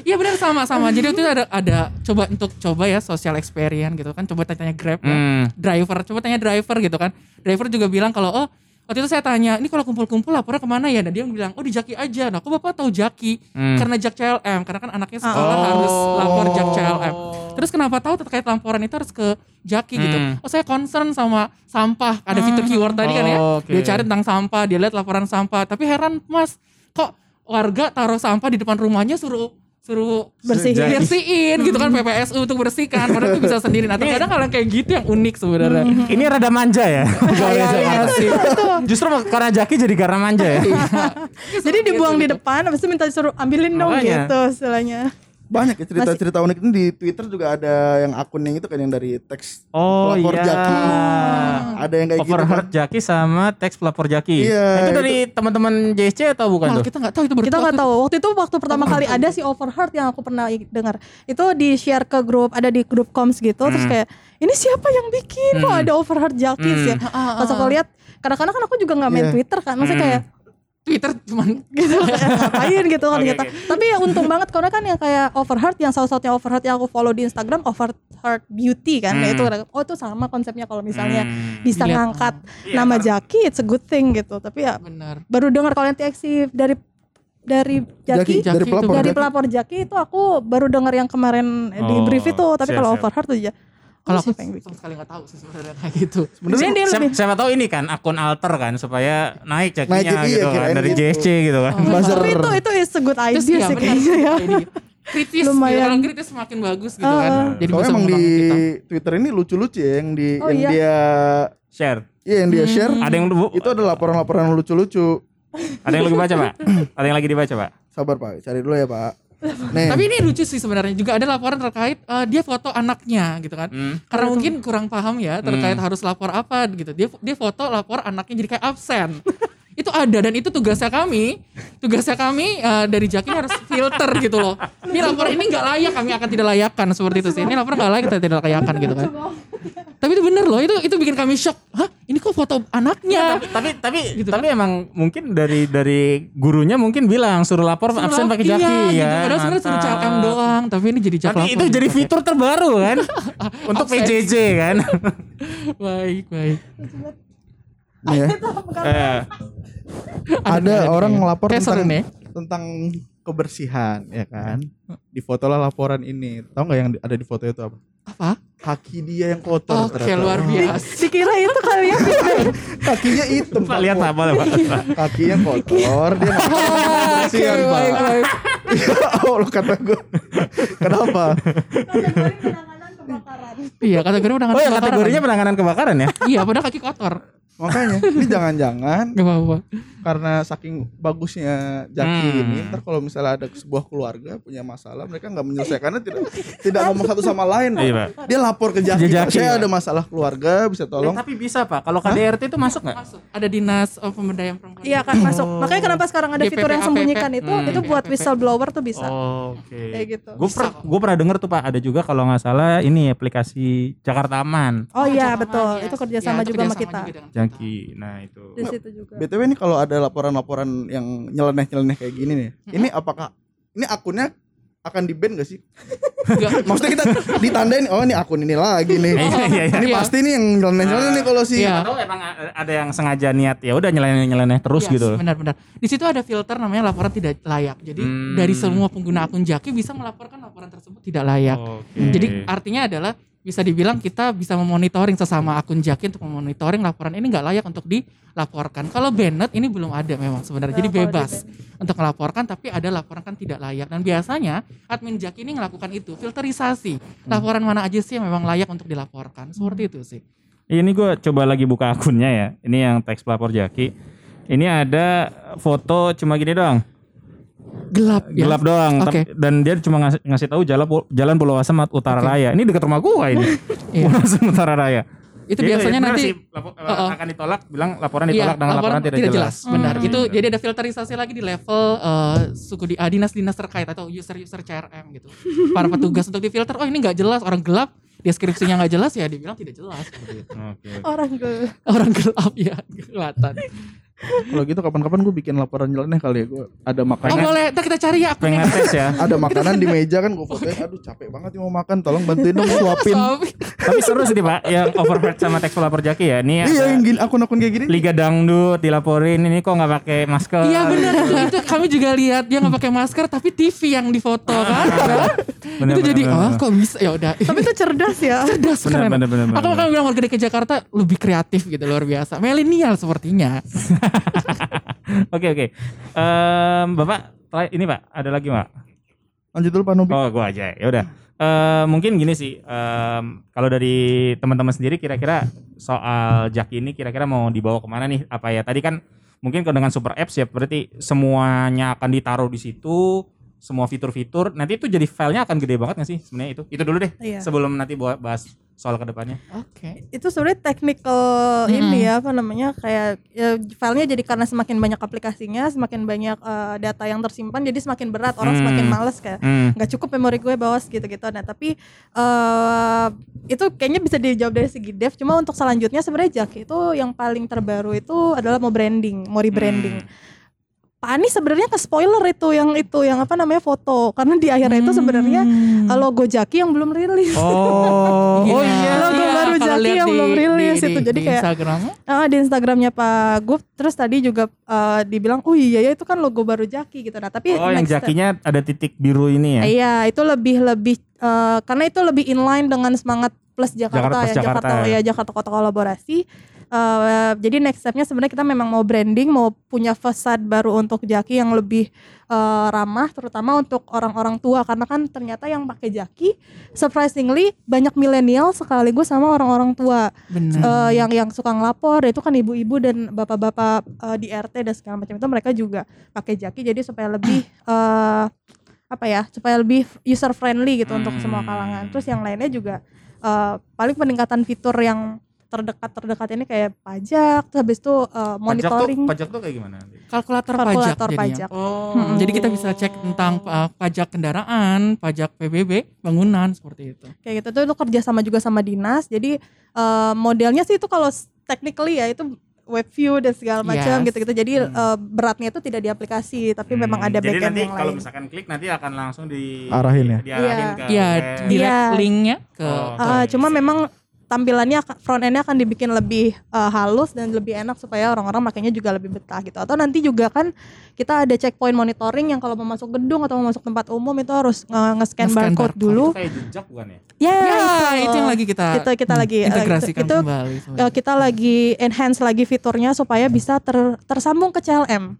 <laughs> iya benar sama sama jadi itu ada ada coba untuk coba ya social experience gitu kan coba tanya grab ya. Hmm. driver coba tanya driver gitu kan driver juga bilang kalau oh waktu itu saya tanya ini kalau kumpul-kumpul lapornya ke mana ya? Nah dia bilang oh di Jaki aja. Nah kok bapak tahu Jaki? Hmm. karena Jak CLM karena kan anaknya sekolah Oh. harus lapor Jak CLM terus kenapa tahu terkait laporan itu harus ke Jaki gitu? Hmm. oh saya concern sama sampah. Ada fitur keyword tadi kan ya. Oh, oke. dia cari tentang sampah dia lihat laporan sampah. Tapi heran mas kok warga taruh sampah di depan rumahnya suruh suruh Bersihin. bersihin gitu kan PPSU untuk bersihkan padahal itu bisa sendiri nah terkadang hal yang kayak gitu yang unik sebenarnya Ini rada manja ya. <laughs> Iya, iya sih. Justru karena Jaki jadi karena manja ya. Jadi dibuang di depan habis itu minta disuruh ambilin dong Makanya. gitu istilahnya. Banyak ya cerita-cerita unik ini di Twitter juga ada yang akun yang itu kan yang dari teks Oh pelapor iya. Jaki. Ada yang kayak gitu Overheard kan. Jaki sama teks pelapor Jaki. Iya, Nah, itu dari teman-teman JSC atau bukan Wah, tuh? kita nggak tahu itu kita nggak tahu waktu itu waktu pertama kali ada si overheard yang aku pernah dengar itu di share ke grup ada di grup koms gitu terus Hmm. kayak ini siapa yang bikin kok Hmm. ada overheard jakis Hmm. ya pas aku lihat kadang-kadang kan aku juga nggak main Iya. twitter kan maksudnya Hmm. kayak Twitter cuman <laughs> gitu kayak ngapain gitu kan Oke, gitu. oke. Tapi ya untung banget karena kan yang kayak Overheard yang salah satunya Overheard yang aku follow di Instagram Overheard Beauty kan. Hmm. Itu oh itu sama konsepnya kalau misalnya Hmm. bisa Dilihat, ngangkat Iya, nama Jaki it's a good thing gitu. Tapi ya benar. baru dengar kalau yang TXT dari dari Jaki, Jaki, dari Jaki pelapor. dari pelapor Jaki itu aku baru dengar yang kemarin di Oh, brief itu. Tapi siap, kalau siap. Overheard tuh ya Kalau oh, aku yang bikin? sama sekali nggak tahu sih sebenarnya kayak gitu. Sebenarnya dia siapa, lebih siapa tahu ini kan akun alter kan supaya naik Jakinya Naik, iya, gitu kan kirain dari gitu. JSC gitu kan. Buzzer. tapi itu itu is a good Terus idea ya sih benar kayaknya ya. kritis Lumayan. gitu. Orang kritis semakin bagus gitu Ah. kan. Jadi Soalnya bisa emang di kita. Twitter ini lucu-lucu ya yang di Oh, yang iya. dia Share. iya yang dia share. Ada yang Itu ada laporan-laporan lucu-lucu. ada yang lagi baca, Pak? Ada yang lagi dibaca, Pak? Sabar Pak, cari dulu ya Pak. Nih. Tapi ini lucu sih sebenarnya juga ada laporan terkait eh, dia foto anaknya gitu kan. Hmm. Karena mungkin kurang paham ya terkait harus lapor apa gitu. Dia dia foto lapor anaknya jadi kayak absen. Itu ada dan itu tugasnya kami. Tugasnya kami eh, dari Jaki harus filter gitu loh. Ini lapor ini nggak layak kami akan tidak layakkan seperti itu sih. Ini lapor nggak layak kita tidak layakkan gitu kan. Tapi itu bener loh, itu itu bikin kami shock. Hah, ini kok foto anaknya? tapi tapi Gitu tapi emang mungkin dari dari gurunya mungkin bilang suruh lapor Suruh absen pakai iya, jaki gitu. ya. Padahal sebenarnya suruh. CLM doang, tapi ini jadi lapor itu jadi gitu. fitur terbaru kan <laughs> untuk Absen. PJJ kan. <laughs> Baik, baik. Ya. Eh, ada orang ngelapor tentang nih. tentang kebersihan ya kan. Di foto lah laporan ini. Tahu nggak yang di- ada di foto itu apa? Apa? Kaki dia yang kotor. Oke, ternyata. luar <laughs> biasa. Dikira itu kali ya <laughs> Kakinya hitam. Pak lihat apa lah, Pak? <laughs> Kakinya kotor, dia kebersihan, Pak. baik, baik. oh, lu kata gue. Kenapa? Iya, kategori penanganan Oh ya kebakaran. kategorinya penanganan kebakaran ya? Iya, padahal kaki kotor. Makanya, ini jangan-jangan Gak apa-apa. Karena saking bagusnya Jaki Hmm. ini, ntar kalau misalnya ada sebuah keluarga punya masalah, mereka nggak menyelesaikannya tidak tidak ngomong satu sama lain. Pak. Iya, Pak. Dia lapor ke Jaki, Jaki, saya ada masalah keluarga, bisa Eh, tolong. tapi bisa Pak, kalau KDRT itu masuk nggak? Masuk. Ada dinas oh, pemberdayaan perempuan. Iya kan masuk. Makanya kenapa sekarang ada fitur yang sembunyikan itu Hmm. itu buat whistleblower tuh bisa. Oke. Kayak gitu. Gue pernah denger tuh Pak, ada juga kalau nggak salah ini aplikasi Jakarta Aman, Oh iya betul. Aman, Itu kerjasama Iya, itu juga sama kita. juga Jaki. Nah itu. Di situ juga. BTW ini kalau ada laporan-laporan yang nyeleneh-nyeleneh kayak gini nih, ini apakah ini akunnya akan di ban gak sih? <laughs> Maksudnya kita ditandain, oh ini akun ini lagi nih. <laughs> Iya, iya, iya. Ini Iya. pasti nih yang nyeleneh-nyeleneh nih kalau si Iya. Atau emang ada yang sengaja niat ya udah nyeleneh-nyeleneh terus Yes, gitu. Benar-benar. Di situ ada filter namanya laporan tidak layak. Jadi Hmm. dari semua pengguna akun Jaki bisa melaporkan laporan tersebut tidak layak. Oke. Jadi artinya adalah bisa dibilang kita bisa memonitoring sesama akun Jaki untuk memonitoring laporan ini nggak layak untuk dilaporkan. Kalau Bennett ini belum ada memang sebenarnya. Jadi bebas untuk melaporkan tapi ada laporan kan tidak layak dan biasanya admin Jaki ini melakukan itu filterisasi laporan mana aja sih yang memang layak untuk dilaporkan. Seperti itu sih. Ini gue coba lagi buka akunnya ya. Ini yang teks pelapor Jaki. Ini ada foto cuma gini doang, Gelap ya. gelap doang. Oke. Tapi- Dan dia cuma ngasih, ngasih tahu jalan jalan Pulau Asam Utara Oke. Raya. Ini dekat rumah gua ini. <laughs> Iya. Pulau Asam Utara Raya. Itu Jadi, biasanya benar nanti sih, lapo- Oh, oh. akan ditolak, bilang laporan Iya, ditolak dengan laporan, tidak, jelas. Benar. Hmm. Itu jadi ada filterisasi lagi di level eh, suku di ah, dinas-dinas terkait atau user-user CRM gitu. Para petugas untuk difilter, oh ini nggak jelas, orang gelap, deskripsinya nggak jelas ya dibilang tidak jelas seperti itu. Oke. Orang ke Orang gelap ya kelihatan. Kalau gitu kapan-kapan gue bikin laporan nyeleneh kali ya gue ada Oh makanan boleh, ntar kita cari ya Pengen ngetes ya. <laughs> ada makanan di meja kan gue fotoin aduh capek banget nih mau makan tolong bantuin dong suapin. Tapi seru sih Pak, yang overheard sama teks pelapor Jaki ya. Ini iya yang gini akun-akun kayak gini Liga Dangdut dilaporin ini kok nggak pakai masker. Iya benar itu, itu kami juga lihat dia nggak pakai masker tapi TV yang difoto kan. Bener, itu bener, jadi bener, oh bener. kok bisa ya udah. Tapi itu cerdas ya. cerdas Bener, keren. bener, bener, bener, Aku makanya bilang warga DKI Jakarta lebih kreatif gitu luar biasa. Milenial sepertinya. <laughs> <laughs> Oke oke. Em, Bapak terakhir- ini Pak, ada lagi Pak? lanjut dulu Pak Nobi Oh, gua aja. Ya udah. Eh, mungkin gini sih, em, kalau dari teman-teman sendiri kira-kira soal Jaki ini kira-kira mau dibawa ke mana nih? Apa ya tadi kan mungkin kalau dengan super apps ya berarti semuanya akan ditaruh di situ semua fitur-fitur nanti itu jadi filenya akan gede banget gak sih sebenarnya itu itu dulu deh Iya. sebelum nanti buat bahas soal ke depannya Oke. itu sebenarnya technical Mm-mm. ini ya apa namanya kayak ya, filenya jadi karena semakin banyak aplikasinya semakin banyak eh, data yang tersimpan jadi semakin berat orang Hmm. semakin males kayak hmm. nggak cukup memori gue bawas gitu-gitu nah tapi eh itu kayaknya bisa dijawab dari segi dev cuma untuk selanjutnya sebenarnya Jack itu yang paling terbaru itu adalah mau branding mau rebranding Hmm. Pak Anies sebenarnya ke spoiler itu yang itu yang apa namanya foto. Karena di akhirnya itu sebenarnya Hmm. logo Jaki yang belum rilis. Oh. <laughs> Iya, oh iya logo iya, baru Jaki yang di- belum rilis di- itu. di- Jadi di kayak- Instagram. Ah, di Instagramnya Pak Gup terus tadi juga eh, dibilang oh iya ya itu kan logo baru Jaki gitu. Nah tapi oh yang jakinya ada titik biru ini ya? Iya itu lebih lebih eh, karena itu lebih inline dengan semangat plus Jakarta, Jakarta plus ya Jakarta Jakarta ya. ya Jakarta kota kolaborasi Eh, jadi next stepnya sebenarnya kita memang mau branding mau punya fasad baru untuk Jaki yang lebih eh, ramah terutama untuk orang-orang tua. Karena kan ternyata yang pakai Jaki surprisingly banyak milenial sekaligus sama orang-orang tua. Benar. Eh, yang yang suka ngelapor itu kan ibu-ibu dan bapak-bapak eh, di RT dan segala macam itu mereka juga pakai jaki. Jadi supaya lebih eh apa ya supaya lebih user friendly gitu untuk semua kalangan. Terus yang lainnya juga eh, paling peningkatan fitur yang terdekat terdekat ini kayak pajak terus habis itu eh, pajak tuh monitoring pajak tuh kayak gimana kalkulator, kalkulator pajak, pajak, oh Hmm, Jadi kita bisa cek tentang uh, pajak kendaraan, pajak PBB, bangunan seperti itu. kayak gitu tuh itu kerja sama juga sama dinas jadi eh, modelnya sih itu kalau technically ya itu web view dan segala macam Yes. gitu-gitu jadi eh, beratnya itu tidak di aplikasi tapi memang Hmm, ada jadi backend nanti yang kalau lain misalkan klik nanti akan langsung di Arahin ya? diarahin Iya. ke Iya, web. direct Iya. linknya ke Oh. Ah, cuma memang tampilannya akan- front endnya akan dibikin lebih eh, halus dan lebih enak supaya orang-orang makanya juga lebih betah gitu. Atau nanti juga kan kita ada checkpoint monitoring yang kalau mau masuk gedung atau mau masuk tempat umum itu harus nge- nge-scan Nge-scan barcode barcode. dulu. itu kayak jejak bukan ya Ya, ya, itu yang lagi kita kita kita lagi eh, integrasikan itu kembali. eh, kita lagi enhance lagi fiturnya supaya bisa ter- tersambung ke CLM.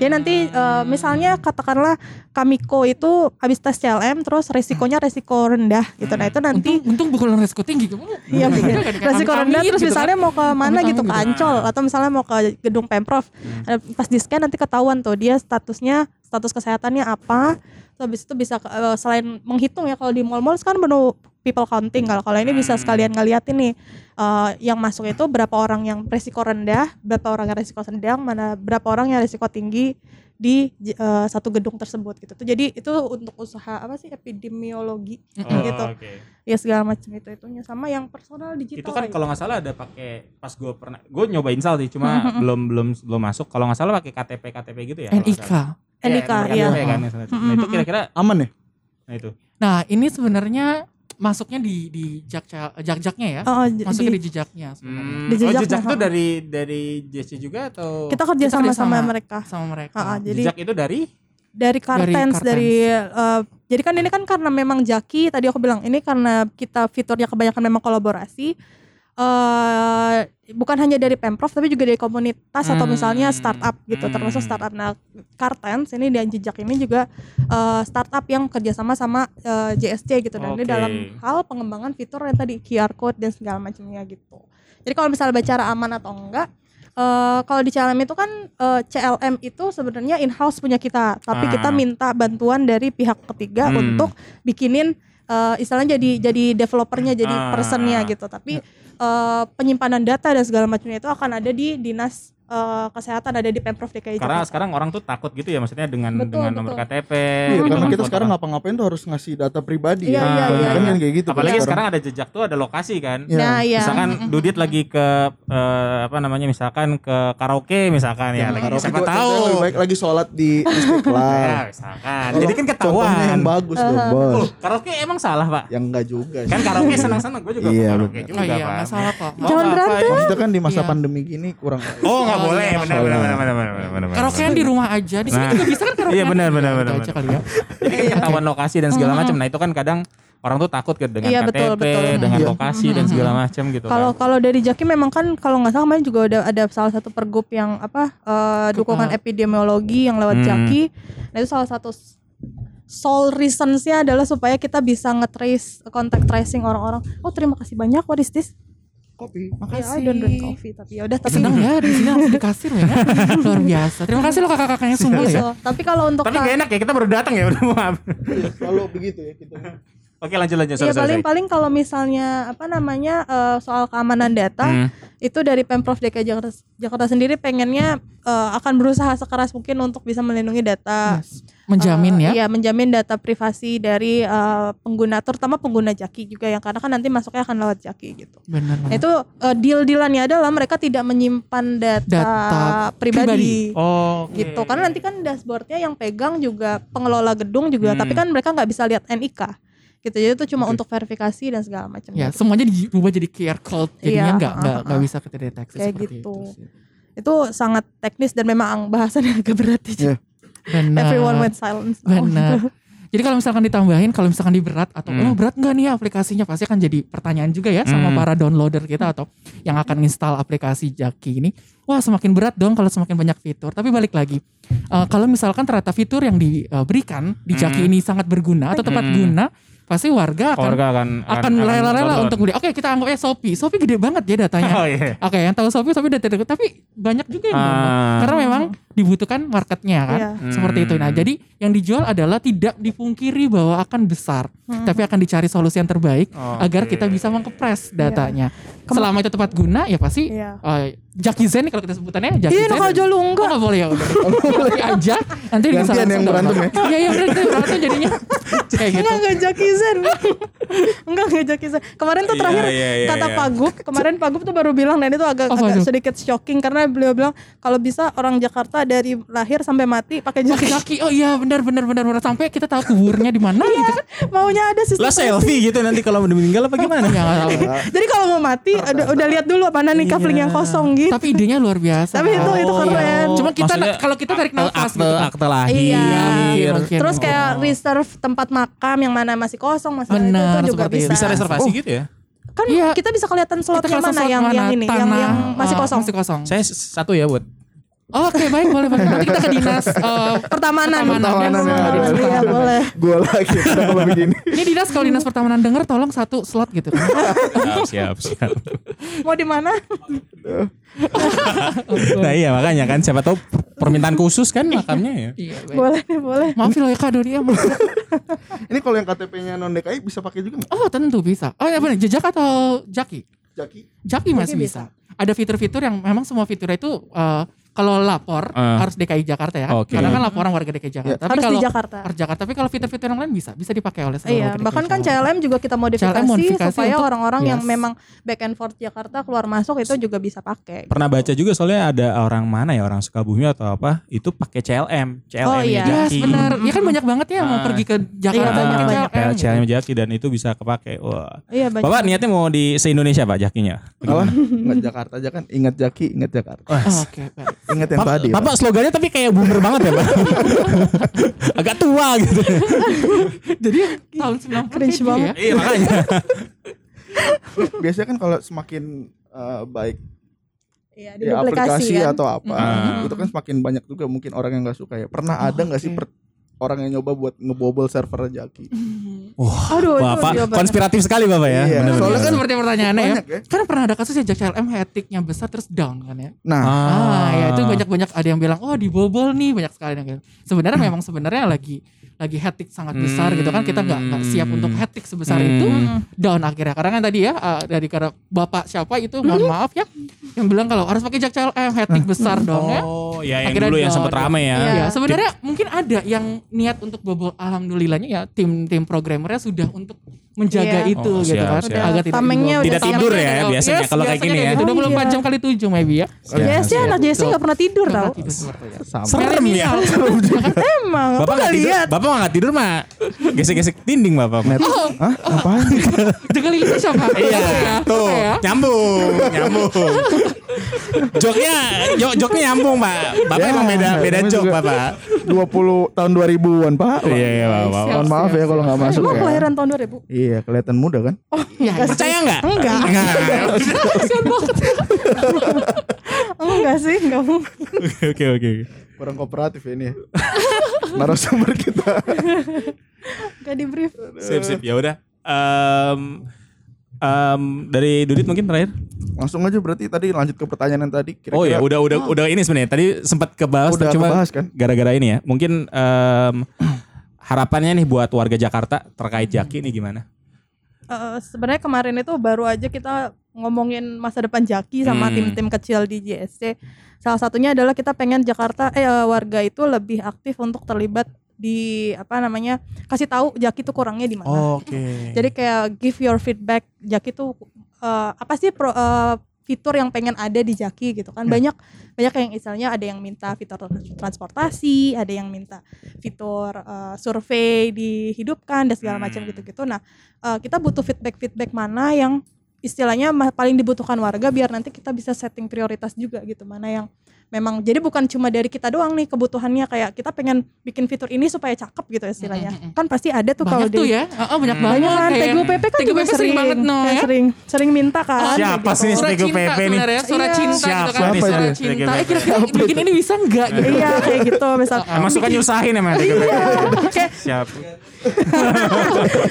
Jadi nanti eh, misalnya katakanlah Kamiko itu habis tes CLM terus resikonya resiko rendah gitu. Nah, itu nanti untung, untung bukan resiko tinggi kamu. Iya, kayak resiko rendah terus gitu misalnya kan. mau ke mana gitu ke gitu. Ancol atau misalnya mau ke gedung Pemprov Eh, pas di scan nanti ketahuan tuh dia statusnya status kesehatannya apa terus habis itu bisa eh, selain menghitung ya kalau di mall-mall kan menu people counting. Kalau kalau ini bisa sekalian ngeliatin nih eh, yang masuk itu berapa orang yang resiko rendah berapa orang yang resiko sedang mana berapa orang yang resiko tinggi di eh, satu gedung tersebut gitu. Tuh jadi itu untuk usaha apa sih? Epidemiologi Oh, gitu. Oke. ya segala macam itu itunya. Sama yang personal digital. Itu kan kalau nggak salah ada pakai pas gue pernah gue nyobain sal sih cuma belum belum belum masuk. Kalau nggak salah pakai KTP KTP gitu ya NIK. Iya, NIK, nomor iya. KTP kan, nah itu kira-kira Aman ya? nah itu. Nah, ini sebenarnya masuknya di di jak jak-jaknya ya. Oh, j- Masuknya di- di jejaknya sebenarnya. Hmm, Di oh jejak jejak itu nah. dari dari JC juga atau kita kerja Kita sama sama sama. mereka sama mereka. Ah, jadi jejak itu dari dari Kartens Kartens. dari, eh, jadi kan ini kan karena memang Jaki tadi aku bilang ini karena kita fiturnya kebanyakan memang kolaborasi eh bukan hanya dari pemprov tapi juga dari komunitas atau Hmm. misalnya startup gitu Hmm. termasuk startup nah Kartens ini dan jejak ini juga eh, startup yang kerjasama sama eh, JSC gitu dan ini Oke. dalam hal pengembangan fitur yang tadi QR code dan segala macamnya gitu jadi kalau misalnya bicara aman atau enggak eh, kalau di CLM itu kan eh, CLM itu sebenarnya in house punya kita tapi Ah. kita minta bantuan dari pihak ketiga Hmm. untuk bikinin eh, istilahnya jadi jadi developernya jadi Ah. personnya gitu tapi eh, penyimpanan data dan segala macamnya itu akan ada di dinas eh, kesehatan ada di pemprov DKI karena Jakarta. sekarang orang tuh takut gitu ya maksudnya dengan Betul, dengan betul. nomor KTP Iya, karena kita sekarang ngapa-ngapain tuh harus ngasih data pribadi Iya, ya. iya, iya, kan iya. kayak gitu. apalagi kan sekarang ada jejak tuh ada lokasi kan Iya. Nah, iya. misalkan. Dudit lagi ke eh, apa namanya misalkan ke karaoke misalkan ya, lagi Karaoke siapa juga tahu lebih baik lagi sholat di <laughs> ya istiqlal. misalkan Kalau jadi kan Contohnya ketahuan yang bagus dong, Uh-huh. bos. Oh, karaoke emang salah pak Yang enggak juga sih. kan karaoke senang-senang gue juga Iya, ke karaoke juga Oh iya, pak nggak salah kok. Jangan berantem. ya? Maksudnya kan di masa Iya. pandemi gini kurang oh nggak boleh iya, benar benar benar benar benar benar Karaokean di rumah aja. Di sini Nah. juga bisa kan karaokean. Iya, benar, benar, benar, aja kali ya. jadi kan ketahuan lokasi dan segala macam nah itu kan kadang orang tuh takut kan dengan Iya, KTP betul, betul. dengan Iya. lokasi dan segala macam gitu Kalau kan. kalau dari Jaki memang kan kalau nggak salah kemarin juga ada ada salah satu pergub yang apa eh, dukungan epidemiologi yang lewat Hmm. Jaki. Nah itu salah satu sole reasons-nya adalah supaya kita bisa nge-trace contact tracing orang-orang. Oh terima kasih banyak. What is this? Kopi. Ya, I don't drink coffee tapi ya udah tapi Senang ya di sini dikasih loh ya. <laughs> Luar biasa. Terima kasih lo kakak-kakaknya semua ya. So, tapi kalau untuk Tapi gak enak ya kita baru datang ya udah. Iya, selalu begitu ya kita. Oke lanjut lanjut. Iya Sorry, sorry, paling sorry. paling kalau misalnya apa namanya eh, soal keamanan data Hmm. itu dari pemprov DKI Jakarta, Jakarta sendiri pengennya eh, akan berusaha sekeras mungkin untuk bisa melindungi data Yes. Menjamin eh, ya. Iya menjamin data privasi dari eh, pengguna terutama pengguna jaki juga yang karena kan nanti masuknya akan lewat jaki gitu. Benar. Nah, itu eh, deal-dealannya adalah mereka tidak menyimpan data, Data pribadi. Oh. gitu karena nanti kan dashboardnya yang pegang juga pengelola gedung juga Hmm. tapi kan mereka nggak bisa lihat NIK gitu jadi itu cuma untuk verifikasi dan segala macam Ya, semuanya diubah jadi QR code. Jadinya Iya, nggak nggak uh, uh, nggak uh. bisa keterdeteksi Kayak seperti gitu. itu sih. itu sangat teknis dan memang bahasannya <laughs> agak berat Iya. Benar. everyone went silence Benar. Jadi kalau misalkan ditambahin, kalau misalkan di berat atau Hmm. oh berat nggak nih aplikasinya pasti akan jadi pertanyaan juga ya sama Hmm. para downloader kita atau yang akan install aplikasi Jaki ini. Wah semakin berat dong kalau semakin banyak fitur. Tapi balik lagi, eh, kalau misalkan ternyata fitur yang diberikan di Jaki Hmm. ini sangat berguna atau tepat Hmm. guna, pasti warga akan Warga akan akan rela-rela download. untuk beli. Oke kita anggapnya Shopee. Shopee gede banget ya datanya. <laughs> Oh iya. Oke, yang tahu Shopee Shopee data tapi banyak juga yang. Ah. Karena memang dibutuhkan marketnya kan, Iya. seperti itu. Nah, Hmm. jadi yang dijual adalah tidak dipungkiri bahwa akan besar, tapi akan dicari solusi yang terbaik Oke. agar kita bisa mengkepres datanya. Selama itu tepat guna, ya pasti Iya. eh, Jaki Zen kalau kita sebutannya Jaki iya Oh, enggak nggak boleh ya udah. <laughs> Nanti aja, nanti bisa Gantian langsung yang berantem ya. Iya iya itu berantem jadinya <laughs> kayak gitu. enggak enggak Jaki Zen enggak <laughs> enggak Jaki Zen kemarin tuh Iya, terakhir iya, iya, kata iya. Pak Gup kemarin Pak Gup tuh baru bilang dan itu agak, agak sedikit shocking karena beliau bilang kalau bisa orang Jakarta dari lahir sampai mati pakai Jaki Jaki, oh iya benar benar benar benar sampai kita tahu kuburnya di mana gitu kan. maunya ada sistem Lah selfie gitu nanti kalau udah meninggal apa gimana? Ya tahu. Jadi kalau mau mati udah, udah lihat dulu mana nih kafling yang kosong gitu. Tapi idenya luar biasa. Tapi itu- itu Oh, keren. iya. Cuma kita kalau kita tarik nafas akte gitu akte lahir. Iya. Terus kayak reserve tempat makam yang mana masih kosong masalah itu, Benar, itu juga bisa. Bisa reservasi gitu ya? Kan Iya. kita bisa kelihatan slotnya mana slot yang yang ini, yang, tanah, yang masih eh, kosong. Masih kosong. Saya satu ya buat. Oh, Oke baik boleh boleh. Nanti kita ke dinas eh, Pertamanan. Pertamanan, ya. ya. Oh, Iya boleh. Gue lagi kalau begini. Ini dinas kalau dinas pertamanan denger tolong satu slot gitu kan. siap, siap, siap. Mau di mana? nah iya makanya kan siapa tahu per- permintaan khusus kan makamnya ya. Iya boleh boleh. Maaf loh ya Kak Doni ya. Ini kalau yang KTP-nya non DKI bisa pakai juga nggak? Oh tentu bisa. Oh ya benar jejak atau jaki? Jaki. Jaki masih Jaki bisa. Ada fitur-fitur yang memang semua fiturnya itu eh, kalau lapor Eh. harus DKI Jakarta ya. Oke. Karena kan laporan warga DKI Jakarta. Tapi Harus kalau di Jakarta. harus Jakarta. Tapi kalau fitur-fitur yang lain bisa, bisa dipakai oleh seluruh Iya, warga bahkan DKI kan Jakarta. CLM juga kita modifikasi, CLM modifikasi supaya orang-orang yang yes. memang back and forth Jakarta keluar masuk itu juga bisa pakai. Pernah baca juga soalnya ada orang mana ya orang Sukabumi atau apa itu pakai CLM, CLM Oh, iya. Yes, Jaki. benar. Ya kan banyak banget ya mau Ah. pergi ke Jakarta Iya, banyak, pakai banyak. CLM. CLM Jaki dan itu bisa kepake. Wah. Iya, banyak. Bapak niatnya mau di se-Indonesia Pak Jakinya? Apa? Ingat Jakarta aja kan. Ingat Jaki, ingat Jakarta. Oh, Oke, baik. Ingat yang Pak- tadi. Pak. Bapak slogannya tapi kayak boomer banget ya Pak. <laughs> Agak tua gitu. Jadi tahun 90 Cringe kayak banget. ya. iya makanya. <laughs> Biasanya kan kalau semakin eh, baik Iya, ya duplikasi aplikasi kan. atau apa, Hmm. itu kan semakin banyak juga mungkin orang yang nggak suka ya. Pernah ada nggak sih oke. per- orang yang nyoba buat ngebobol server Jaki? Aduh, itu Bapak jawabannya. konspiratif sekali Bapak ya. Iya. Soalnya kan seperti pertanyaannya ya. Banyak ya. Kan pernah ada kasus ya Jak CLM hetiknya besar terus down kan ya. Nah, Ah, ya itu banyak-banyak ada yang bilang oh dibobol nih banyak sekali yang bilang. Sebenarnya memang sebenarnya lagi lagi hetik sangat besar gitu kan kita nggak nggak siap untuk hetik sebesar Hmm. itu down akhirnya karena kan tadi ya uh, dari karena bapak siapa itu mohon maaf ya yang bilang kalau harus pakai Jak CLM hetik besar dong ya. Oh, ya yang Akhirnya dulu yang sempat rame ya. Ya, sebenarnya mungkin ada yang niat untuk bobol alhamdulillahnya ya tim tim programmernya sudah untuk menjaga Iya. itu Oh, gitu siap, kan siap. agar tidak Tamengnya. Tidak tidur ya udah- biasanya kalau kayak gini ya. biasanya gitu, 24 Oh, jam kali 7 maybe ya. JSC anak JSC nggak pernah tidur tau. seperti ya. sama. Serem ya. <laughs> Emang, Bapak nggak nggak tidur, lihat. Bapak nggak tidur mah gesek-gesek dinding Bapak. Net. Hah? Ngapain? Dengan itu siapa? Iya, Ya, tuh ya. nyambung, nyambung. Joknya, jok, joknya nyambung Pak. Bapak Ya, emang beda beda jok Bapak. 20 tahun 2000-an, Pak. Iya iya Bapak. Mohon maaf ya kalau nggak masuk Emang ya. kelahiran tahun 2000? Iya, kelihatan muda kan? Ya, ya. Percaya nggak? Enggak. Enggak sih, enggak mungkin. Oke oke. Kurang kooperatif ya ini ya. <laughs> Narasumber kita. Enggak di brief. Sip sip ya udah. Em, em, dari Dudit mungkin terakhir. langsung aja berarti tadi lanjut ke pertanyaan yang tadi. Kira-kira Oh ya, udah udah udah ini sebenarnya. Tadi sempat kebahas Udah cuma kebahas kan? gara-gara ini ya. Mungkin em, harapannya nih buat warga Jakarta terkait Jaki nih gimana? Eh, sebenarnya kemarin itu baru aja kita ngomongin masa depan Jaki sama Hmm. tim-tim kecil di JSC. Salah satunya adalah kita pengen Jakarta eh, warga itu lebih aktif untuk terlibat di apa namanya kasih tahu Jaki itu kurangnya di mana. Oke. <laughs> Jadi kayak give your feedback Jaki tuh eh, apa sih pro- eh, fitur yang pengen ada di Jaki gitu kan. Banyak banyak yang misalnya ada yang minta fitur transportasi, ada yang minta fitur eh, survei dihidupkan dan segala macam Hmm. gitu-gitu. Nah, eh, kita butuh feedback-feedback mana yang istilahnya paling dibutuhkan warga biar nanti kita bisa setting prioritas juga gitu. Mana yang memang jadi bukan cuma dari kita doang nih kebutuhannya kayak kita pengen bikin fitur ini supaya cakep gitu istilahnya. Mm, mm, mm. Kan pasti ada tuh kalau banyak tuh di ya oh, banyak Hmm. banget banyak kan kayak- TGUPP kan juga sering banget no kayak ya sering sering minta kan Siapa kayak sih gitu. surat TGUPP cinta nih? surat Iya. cinta gitu Siapa kan Siapa cinta eh kira-kira bikin ini bisa nggak gitu iya kayak gitu misal Emang suka nyusahin emang TGUPP. <laughs> kayak Siapa? <laughs>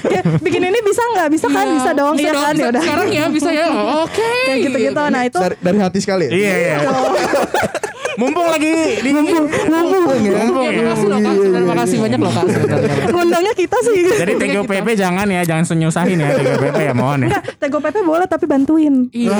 kayak, bikin ini bisa nggak bisa kan Iya, bisa dong iya kan ya udah sekarang ya bisa ya oke kayak gitu gitu nah itu dari, dari hati sekali ya? Iya iya. <laughs> Mumpung lagi di Mumpung ya. Mumpung. Ya, ya. makasih loh kak terima kasih banyak loh kak <laughs> ngundangnya kita sih. Jadi TGUPP jangan ya, jangan senyusahin ya TGUPP ya mohon ya. TGOPP boleh tapi bantuin. Iya. <laughs>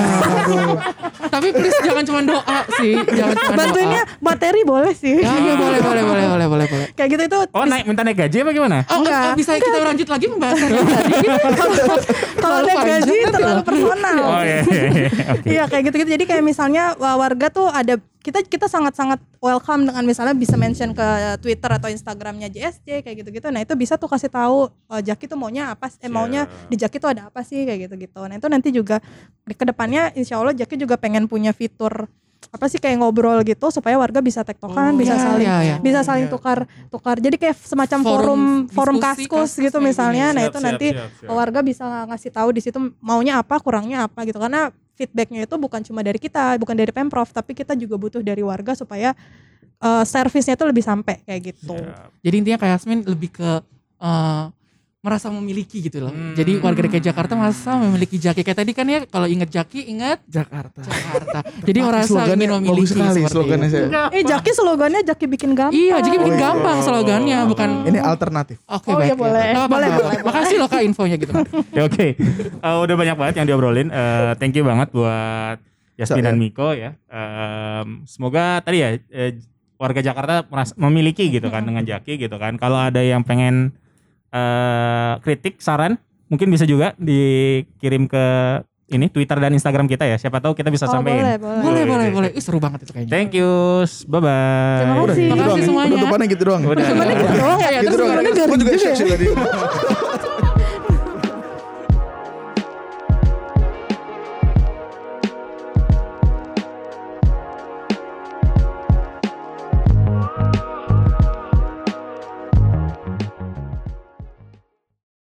Tapi please jangan cuma doa sih jangan cuma bantuinnya materi boleh sih. Ya, boleh boleh boleh boleh boleh boleh kayak gitu itu Oh naik minta naik gaji apa gimana? Oh, Enggak. oh, bisa kita lanjut lagi pembahasannya tadi? <laughs> Kalau Terlalu gaji terlalu personal. Oh iya iya. iya. Kayak gitu-gitu. Jadi kayak misalnya wa- warga tuh ada kita kita sangat-sangat welcome dengan misalnya bisa mention ke Twitter atau Instagramnya JSC kayak gitu-gitu. Nah itu bisa tuh kasih tahu eh, Jaki tuh maunya apa? Eh maunya di Jaki tuh ada apa sih kayak gitu-gitu. Nah itu nanti juga di ke depannya Insya Allah Jaki juga pengen punya fitur apa sih kayak ngobrol gitu supaya warga bisa tektokan, bisa Iya, saling iya, iya. bisa saling tukar tukar. Jadi kayak semacam Forum forum forum kaskus kaskus gitu misalnya. Nah Siap, itu siap, nanti siap, siap. warga bisa ngasih tahu di situ maunya apa kurangnya apa gitu karena feedbacknya itu bukan cuma dari kita bukan dari pemprov tapi kita juga butuh dari warga supaya eh, servisnya itu lebih sampai kayak gitu. Jadi intinya kayak Yasmin lebih ke eh, merasa memiliki gitu loh Hmm. jadi warga DKI Jakarta merasa memiliki Jaki kayak tadi kan ya kalau inget Jaki ingat Jakarta Jakarta jadi merasa Slogannya ingin bagus memiliki sekali seperti slogannya itu. saya. eh Jaki slogannya Jaki bikin gampang Iya, jadi bikin Oh, iya. gampang slogannya, bukan. Ini alternatif. Oke, Oh, baik. iya, boleh. Nggak apa-apa, Boleh, boleh, apa-apa. Makasih loh kak infonya gitu. <laughs> Ya, Oke, Eh, udah banyak banget yang diobrolin. Eh, thank you banget buat Yasmin So, dan ya. Miko ya. Em, semoga tadi ya eh, warga Jakarta merasa, memiliki gitu kan dengan Jaki gitu kan. Kalau ada yang pengen eh, kritik, saran, mungkin bisa juga dikirim ke ini Twitter dan Instagram kita ya. Siapa tahu kita bisa oh, sampein. boleh boleh boleh, Oke, boleh, boleh. Ih, seru banget itu kayaknya. Thank you, bye bye. Terima kasih. gitu doang ya? semuanya. Penutupannya gitu doang. Udah. Gitu doang ya Gitu terus doang. sebenarnya Gue garing juga juga shock ya. sih tadi.